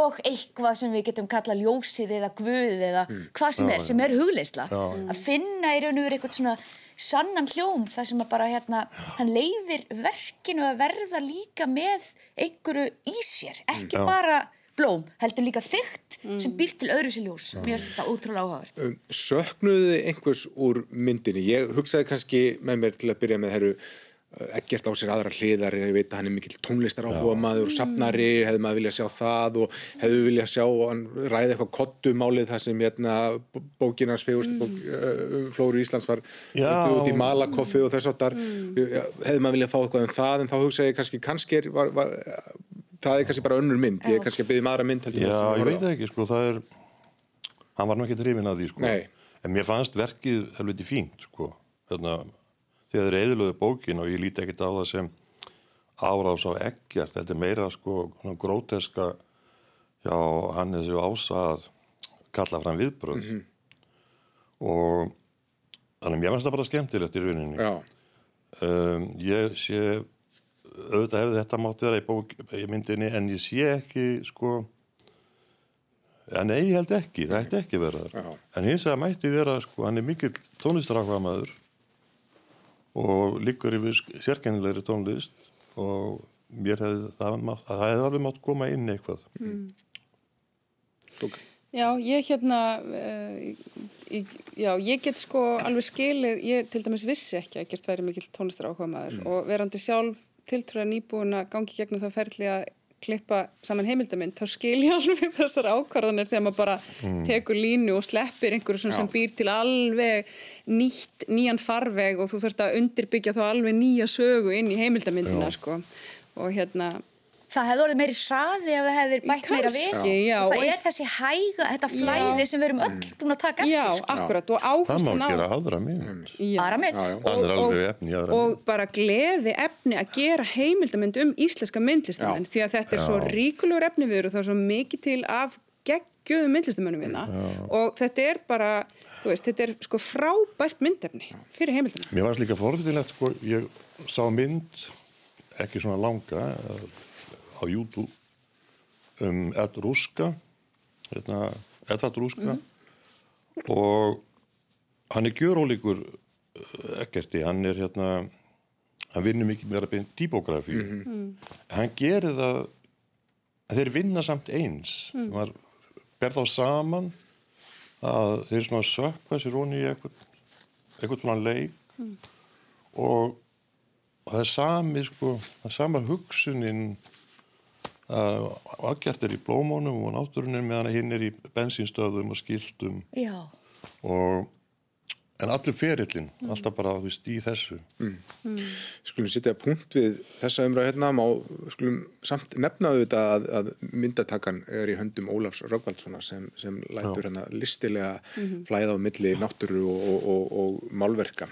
og eitthvað sem við getum kalla ljósið eða guð eða hvað sem er, sem er hugleisla að finna í raun og veru eitthvað svona sannan hljóm þar sem að bara hérna hann leifir verkinu að verða líka með einhverju í sér, ekki Já. bara blóm, heldur líka þygt sem býr til öðru sér ljós. Mér finnst þetta ótrúlega áhagast. Um, söknuðu einhvers úr myndinni? Ég hugsaði kannski með mér til að byrja með herru ekkert á sér aðra hliðar, ég veit að hann er mikill tónlistar áhuga maður og safnari, hefði maður viljað sjá það og hefði viljað sjá hann ræði eitthvað kottumálið þar sem hérna, bókinans fegurst bók, uh, Flóru Íslands var bjóð í Malakoffi og þess áttar hefði maður viljað fá eitthvað um það en þá hugsaði ég kannski, kannski er var, var, það er kannski bara önnur mynd, ég er kannski að byggja um aðra mynd heldur Já, að ég veit það ekki, sko, það er, hann var nú ekki drifin að því, sko. Nei. En mér fannst verkið helviti fínt, sko, þarna, þegar þeir eðilöðu bókin og ég líti ekkert á það sem árás á ekkert, þetta er meira, sko, gróteska, já, hann er þessu ása að kalla fram viðbröð. Og þannig að mér fannst það bara skemmtilegt í rauninni. Já, Um, ég sé, auðvitað hefði þetta mátt vera í, bók, í myndinni en ég sé ekki, sko, ja, nei, ég held ekki, það ætti ekki vera. Já. En hins vegar mætti vera, sko, hann er mikil tónlistarákvæmaður og liggur yfir sérkennilegri tónlist og mér hefði, það, mátt, það hefði alveg mátt koma inn eitthvað. tók. Já, ég hérna, uh, ég, já, ég get sko alveg skilið, ég til dæmis vissi ekki að gert væri mikill tónlistar áhuga maður og verandi sjálf tiltrúlega nýbúin að gangi gegnum það ferli að klippa saman heimildamind þá skil ég alveg þessar ákvarðanir þegar maður bara tekur línu og sleppir einhverju sem, sem býr til alveg nýtt, nýjan farveg og þú þurft að undirbyggja þá alveg nýja sögu inn í heimildamindina sko. og hérna Það hefði orðið meiri hraði ef það hefði bætt meira við. Já. Og það Og- er þessi hæga, þetta flæði sem við erum öll búin að taka Já, eftir. sko. akkurat og Það má gera aðra mynd. Já. Aðra mynd. Já, já. Og mynd. bara gleði efni að gera heimildamind um íslenska myndlistamenn Já. því að þetta er svo ríkulegur efni við og það er svo mikið til af geggjöðum myndlistamennum við það og þetta er bara, þú veist, þetta er sko frábært myndefni fyrir heimildamenn Mér varst á YouTube um Ed Ruska, hérna, Edvard Ruska. Og hann er gjörólíkur ekkerti, hann er hérna, hann vinnur mikið með að beina typografi, hann gerir það, þeir vinna samt eins, mm. maður ber þá saman að þeir svona sökva sér honi í eitthvað, eitthvað svona leik. Og, og það er sami sko, það er sama hugsunin að aðgjart er í blómónum og náttúrunin meðan hinn er í bensínstöðum og skiltum Já. og en allur ferillin, alltaf bara þú veist, í þessu. Skulum sitja punkt við þessa umræð hérna, má, skulum samt nefnaðu þetta að, að myndatakan er í höndum Ólafs Röggvaldssonar sem, sem lætur hérna listilega flæða á milli náttúru og, og, og, og málverka.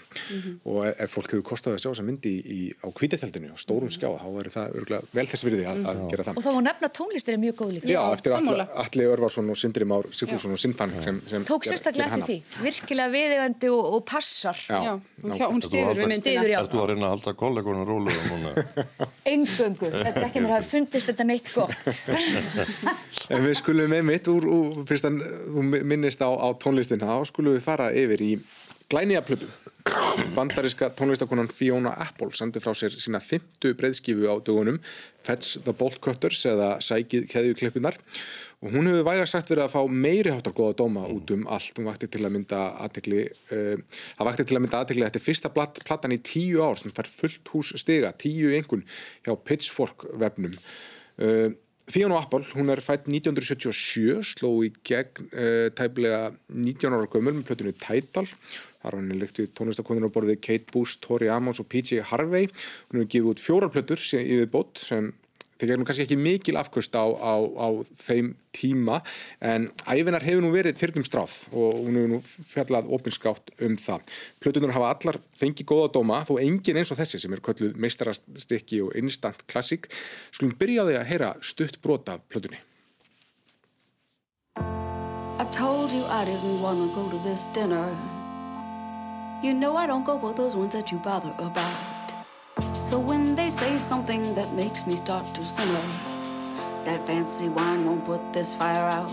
Og ef, ef fólk hefur kostað að sjá þessa myndi í, í, á kvítateltinu og stórum skjá, þá verður það örgulega vel þess virði að, að gera það. Og þá má nefna tónlistir er mjög góð líka. Já, eftir. Atli Örvarsson og Sindri Már Sigfússon og Sindfann sem, sem Tók sérstaklega eftir því. Virkilega viðegandi og, og passar. Já, Já, hún, stiður var við myndina þú að reyna að halda kollegunum rólega núna? Engöngu. Þetta er ekki mér að fundist þetta neitt gott. En við skulum einmitt úr, úr fyrst að þú minnist á, á tónlistina, þá skulum við fara yfir í glænýja plötu. Bandariska tónlistakonan Fiona Apple sendi frá sér sína fymtu breyðskifu á dögunum, Fetch the Bolt Cutters eða Sækið keðjuklippunar og hún hefur vægast sagt verið að fá meiri háttar góða dóma út um allt. Hún vakti til að mynda aðtekli, uh, það vakti til að mynda aðtekli þetta er fyrsta plat, platan í tíu ár sem fær fullt hús stiga, tíu engun hjá Pitchfork vefnum. Uh, Fiona Apple, hún er fætt 1977, sló í gegn uh, tæplega 19 ára gömul með plötunni Tidal. Þar var henni lykt við tónlistakonur á borðið Kate Bush, Tori Amos og PJ Harvey. Hún hefur gefið út fjórar plötur sem yfir bót sem þeir gegnum kannski ekki mikil afkvöst á, á, á þeim tíma en æfinar hefur nú verið þyrnum stráð og hún hefur nú fjallað opinskátt um það. Plötunar hafa allar fengið góða dóma þó engin eins og þessi sem er kölluð meistarastykki og instant classic. Skulum byrja á því að heyra stutt brota af plötunni. I told you I didn't want to go to this dinner. You know I don't go for those ones that you bother about. So when they say something that makes me start to simmer, that fancy wine won't put this fire out.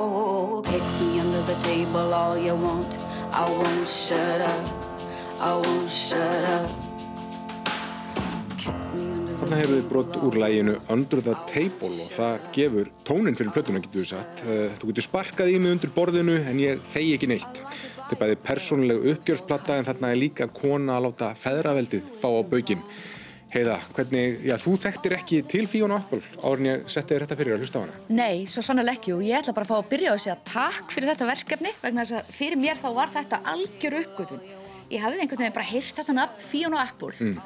Oh, kick me under the table all you want. I won't shut up. I won't shut up. Þarna hefur við table brot úr læginu Under the Table og það gefur tónin fyrir plötuna getur við satt. Eh, Þú getur sparkað í mig undir borðinu en ég þegi ekki neitt. Þetta er bæði persónuleg uppgjörsplata en þarna er líka kona að láta feðraveldið fá á baukinn. Heiða, hvernig, já þú þekktir ekki til Fiona Apple áður en ég setti þér þetta fyrir að hlusta á hana. Nei, svo sannlega ekki og ég ætla bara að fá að byrja að segja takk fyrir þetta verkefni vegna þess að fyrir mér þá var þetta algjör uppgötun. Ég hafði einhvern veginn bara heyrt þetta nafn Fiona Apple. Mm.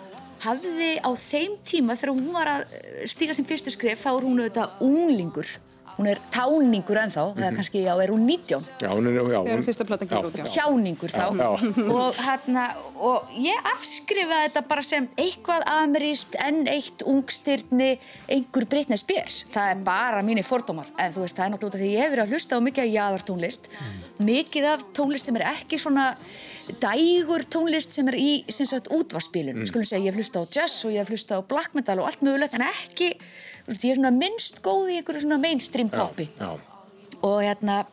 Hafði á þeim tíma þegar hún var að eh, stíga sem fyrstu skrif þá er hún auðvitað unglingur. Hún er táningur ennþá, Mhm. eða kannski, já, er hún 19? Já, hún er, já, hún, fyrsta platan kemur út, já. Sjáningur þá. Já. Og, hérna, og ég afskrifaði þetta bara sem eitthvað ameríst, enn eitt ungstyrni, einhver Britney Spears. Það er bara mínir fordómar. En þú veist, það er náttúrulega út af því ég hef verið að hlusta á mikið af jaðartónlist. Mikið af tónlist sem er ekki svona dægur tónlist sem er í sem sagt, útvarspilun. Skulum segja, ég hef hlusta á jazz og ég hef hlusta á black metal og allt mögulegt, en ekki, veist, ég er svona minnst góð í einhverju svona mainstream popi já. og hérna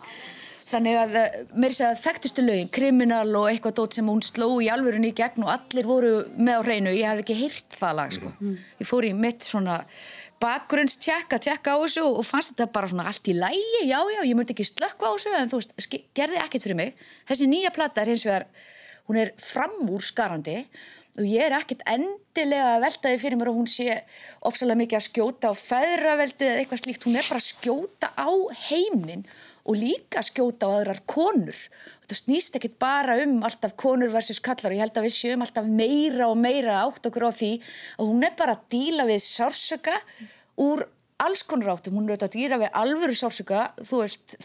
þannig að eh, mér sé að þekktustu lögin kriminal og eitthvað dót sem hún sló í alvörunni í gegn og allir voru með á hreinu. Ég hafði ekki heyrt það lag sko. Ég fór í mitt svona bakgrunnstjekka, tjekka á þessu og fannst þetta bara svona allt í lægi, já já, ég myndi ekki slökka á þessu en þú veist, gerði ekkert fyrir mig. Þessi nýja plata er hins vegar hún er framúr skarandi og ég er ekkert endilega að velta því fyrir mér og hún sé ofsalega mikið að skjóta á feðraveldi eða eitthvað slíkt, hún er bara að skjóta á heiminn og líka skjóta á aðrar konur. Þetta snýst ekkert bara um alltaf konur versus kallar og ég held að við sjöum alltaf meira og meira átt okkur á því og hún er bara að díla við sársöka úr alls konar áttum, hún er auðvitað að dýra við alvöru sársöka, þú veist,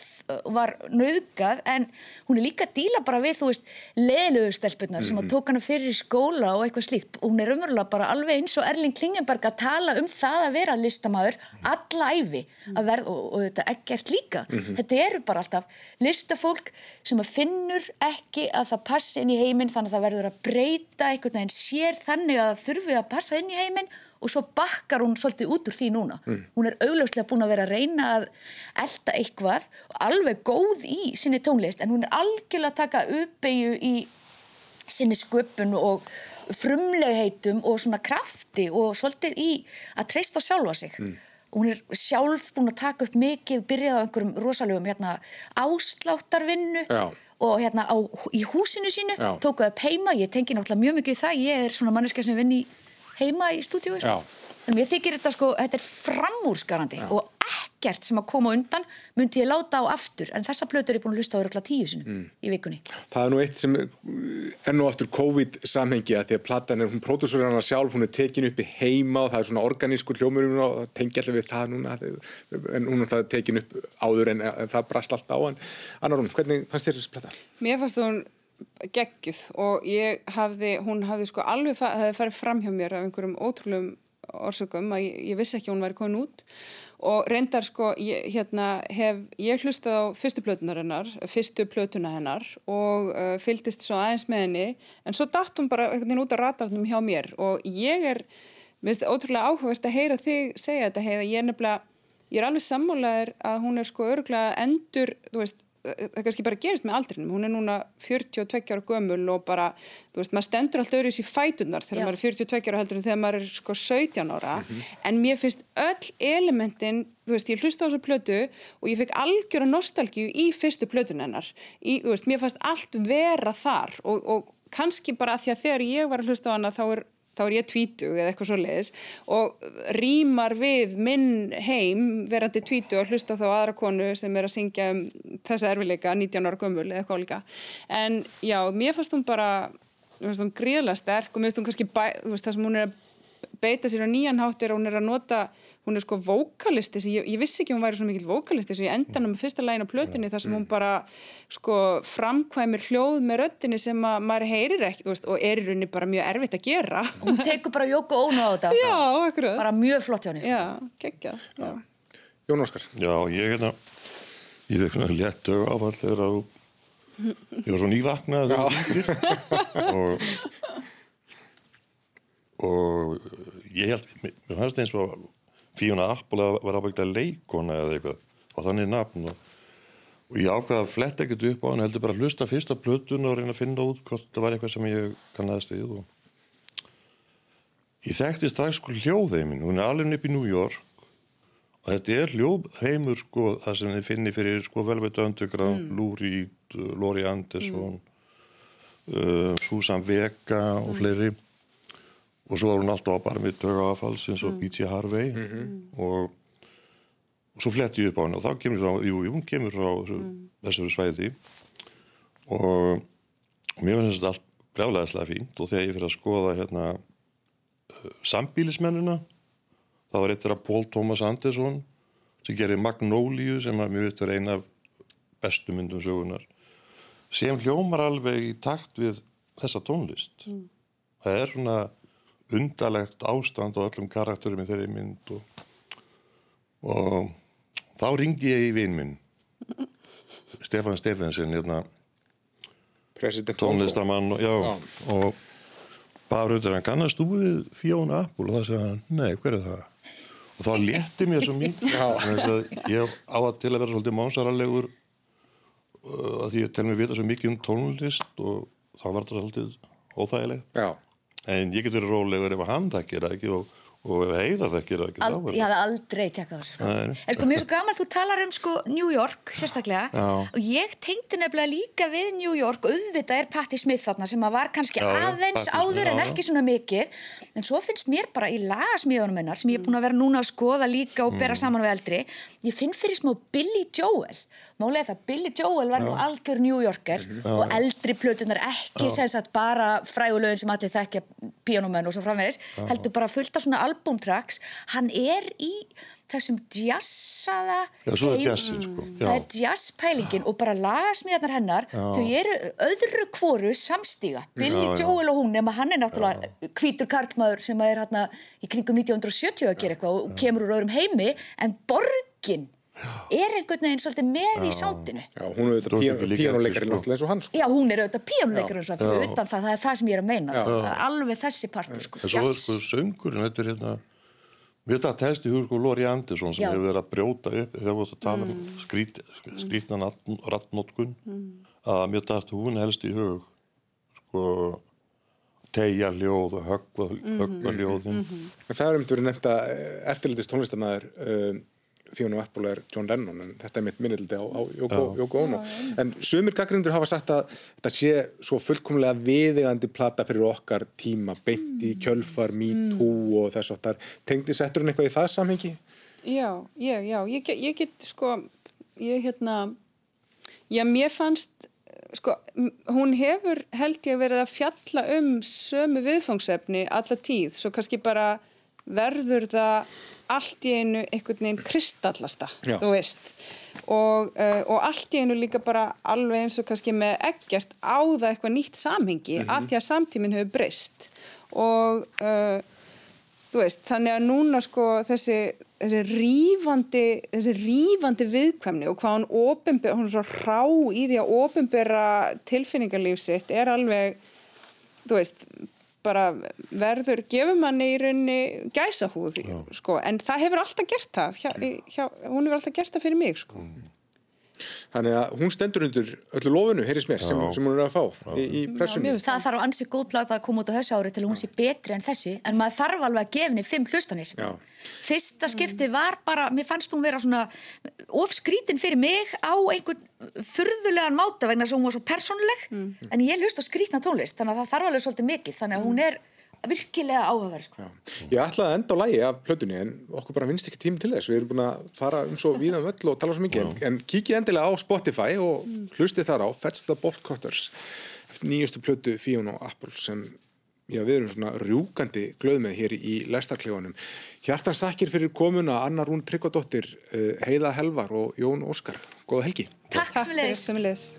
var nöðgað, en hún er líka að díla bara við, þú veist, leðluðu stelpunar mm -hmm. sem að tók hana fyrir í skóla og eitthvað slíkt, hún er umverulega bara alveg eins og Erling Klingenberg að tala um það að vera listamæður alla æfi að verða, og, og þetta er ekkert líka mm -hmm. þetta eru bara alltaf listafólk sem að finnur ekki að það passi inn í heiminn, þannig að það verður að breyta einhvern veginn sér þannig að þurfi að passa inn í heiminn og svo bakkar hún svolítið út úr því núna. Mm. Hún er augljóslega búin að vera að reyna að elda eitthvað og alveg góð í sinni tónlist en hún er algjörlega að taka uppeyju í sinni sköpun og frumlegheitum og svona krafti og svolítið í að treysta sjálfa sig. Mm. Hún er sjálf búin að taka upp mikið, byrjað á einhverjum rosalegum hérna, ásláttarvinnu Já. og hérna á, í húsinu sínu, tókuð upp heima, ég tengi náttúrulega mjög mikið í það, ég er svona manneska sem vinn í heima í stúdíu sko. en mér þykir þetta sko, þetta er framúrskarandi Já. og ekkert sem að koma undan myndi ég láta á aftur en þessa plötur er búin að hlusta á örugla tíu sinu mm. í vikunni. Það er nú eitt sem enn og aftur COVID-samhengi að því að platan er, hún pródúsur hana sjálf hún er tekin upp í heima og það er svona organískur hljómur og það tengi allir við það núna en hún er tekin upp áður en, en það brast allt á hann. Anna Rún, hvernig fannst þér þessi plata? Mér fannst hún geggjuð og ég hafði, hún hafði sko alveg fa hafði farið fram hjá mér af einhverjum ótrúlum orsökum að ég, ég vissi ekki að hún væri komin út. Og reyndar sko, ég, hérna hef ég hlustað á fyrstu plötunar hennar fyrstu plötuna hennar og uh, fylgist svo aðeins með henni en svo dætt hún bara einhvern veginn út af ratarnum hjá mér. Og ég er, minnst ótrúlega áhugavert að heyra þig segja þetta, heiða. Ég er nefnilega ég er alveg sammálaður að hún er sko öruglega endur, þú veist það kannski bara gerist með aldrinum hún er núna 42 ára gömul og bara, þú veist, maður stendur alltaf öðruðs í fætunar þegar Já. maður er 42 ára heldur en þegar maður er sko 17 ára mm -hmm. en mér finnst öll elementin þú veist, ég hlusta á þessu plötu og ég fekk algjöra nostalgíu í fyrstu plötun hennar, í, þú veist, mér fannst allt vera þar og, og kannski bara að því að þegar ég var að hlusta á hana þá er þá er ég tvítug eða eitthvað svo leiðis og rýmar við minn heim verandi tvítug og hlusta þá aðra konu sem er að syngja um þessa erfileika 19 ára gömul eða eitthvað líka. En já, mér fannst hún bara fannst hún gríðlega sterk og mér fannst hún kannski bæ, veist, það sem hún er að beita sér á nýjan háttir og hún er að nota hún er sko vokalisti, ég, ég vissi ekki hún væri svo mikil vokalisti, svo ég enda hann með fyrsta lægin á plötunni þar sem hún bara sko framkvæmir hljóð með röttinni sem að maður heyrir ekki veist, og er í rauninni bara mjög erfitt að gera. Hún tekur bara jóku ónu á þetta Já, akkurat. Bara mjög flott hjá henni sko. Já, geggja Jón Óskar. Já, ég hérna ég veit svona létt dög áfall þegar að ég var svo nývaknað og og ég held, mér fannst eins og Fíuna Apple var ábygglega leikona eða eitthvað og þannig nafn og, og ég ákvaði að fletta ekkert upp á hann heldur bara að hlusta fyrsta plötun og reyna að finna út hvort það var eitthvað sem ég kannaðist við og ég þekkti strax sko hljóðheimin hún er alveg upp í New York og þetta er hljóðheimur sko það sem þið finnir fyrir sko Velvet Underground, mm. Lou Reed, Laurie Anderson mm. uh, Susan Vega og fleiri og svo var hún alltaf bara með dögafalls eins og mm. B.T. Harvey mm -hmm. og, og svo fletti ég upp á henni og þá kemur hún, jú, hún kemur frá mm. þessari svæði og, og mér finnst þetta allt breglaðislega fínt og þegar ég fyrir að skoða hérna uh, sambílismennina þá var eittir að Pól Tómas Andersson sem gerir Magnóliu sem að mér veit er eina af bestu myndum sögunar sem hljómar alveg í takt við þessa tónlist mm. það er svona undalegt ástand á öllum karakterum í þeirri mynd og, og þá ringdi ég í vinn minn Stefan Stefensen hérna, tónlistamann og, já, já. og bara auðvitað hann kannast þú við Fiona Apple? Og það segði hann, nei, hver er það? og þá létti mér svo mikið. Ég á að til að vera svolítið mánsaralegur uh, að því ég tel mér vita svo mikið um tónlist og þá var þetta svolítið óþægilegt. Já en ég getur rólegur ef hann takkir það ekki og, og ef heiða það ekki Ald, þá er ég hafði aldrei tjekkað þessu Nei. en sko er svo gaman þú talar um sko New York sérstaklega Já. og ég tengdi nefnilega líka við New York auðvitað er Patti Smith þarna sem var kannski Já, aðeins Patti áður en já, já. ekki svona mikið en svo finnst mér bara í lagasmíðunum hennar sem ég er búin að vera núna að skoða líka og Mm. bera saman við eldri ég finn fyrir smá Billy Joel málega það Billy Joel var nú algjör New Yorker og eldri plötunar ekki sem sagt bara frægulögin sem allir þekkja píanómenn og svo framvegis heldur bara fullt af svona albumtracks hann er í þessum jazzaða Já, svo er jazzið, sko. Já. það er jazzpælingin og bara lagasmíðarnar hennar þau eru öðru kvoru samstíga Billy. Joel og hún nema hann er náttúrulega hvítur karlmaður sem er hérna í kringum 1970 að gera eitthvað og kemur úr öðrum heimi en borgin er einhvern veginn svolítið með í sándinu Já, hún er auðvitað líka píjónuleikari eftir, sko. náttúrulega eins og hann sko. Já, hún er auðvitað fyrir utan það, það er það sem ég er að meina. Já. Alveg þessi partur sko, En svo er sko söngurinn, þetta er hérna, mér þetta helst í hug sko Lori Andersson sem Já. hefur verið að brjóta upp þegar við varst að tala um skrít, skrítna rattnótkun, að mér dætt hún helst í hug sko tegja hljóð og höggva, höggva hljóðin. En það er um nefnt að um, Fjónu Apple er John Lennon en þetta er mitt minnildi á, á Yoko Ono. En sumir gaggrindur hafa sagt að þetta sé svo fullkomlega viðegandi plata fyrir okkar tíma, beint í kjölfar, me too og þess að þar. Tengdi settur hún eitthvað í það samhengi? Já, já, já, ég, get- ég get sko, ég hérna, já, mér fannst, sko, hún hefur held ég verið að fjalla um sömu viðfangsefni alla tíð, svo kannski bara verður það allt í einu einhvern veginn kristallasta, þú veist. Og, uh, og allt í einu líka bara alveg eins og kannski með ekkert á það eitthvað nýtt samhengi að því að samtíminn hefur breyst. Og uh, þú veist, þannig að núna sko þessi, þessi rífandi þessi rífandi viðkvæmni og hvað hún opinber, hún er svo rá í því að opinbera tilfinningarlíf sitt er alveg þú veist, bara verður gefur manni í rauninni gæsahúð, sko, en það hefur alltaf gert það, hjá, hjá, hún hefur alltaf gert það fyrir mig, sko. Þannig að hún stendur undir öllu lofinu, heyrðis mér, sem, sem hún er að fá í, í pressunni. finnst Það þarf ansi góð plata að koma út á þessu ári til hún sé betri en þessi en maður þarf alveg að gefa henni fimm hlustanir. Já. Fyrsta skiptið var bara, mér fannst hún vera svona ofskrítin fyrir mig á einhvern furðulegan máta vegna þess að hún var svo persónuleg. En ég hlust á skrítna tónlist þannig að það þarf alveg svolítið mikið þannig að hún er virkilega áhugaverð sko. Ég ætlaði að enda á lægi af plötunni en okkur bara finnst ekki tími til þess. Við erum búin að fara um svo víðan völl og tala svo mikið. En, en kíkið endilega á Spotify og hlustið þar á Fetch the Bolt Cutters eftir nýjustu plötu Fíun og Apple sem já, við erum svona rjúkandi glöð með hér í lestarklefanum. Hjartans þakkir fyrir komuna Anna Rún Tryggvadóttir, eh, Heiða Helvar og Jón Óskar. Góða helgi. Takk sem við sem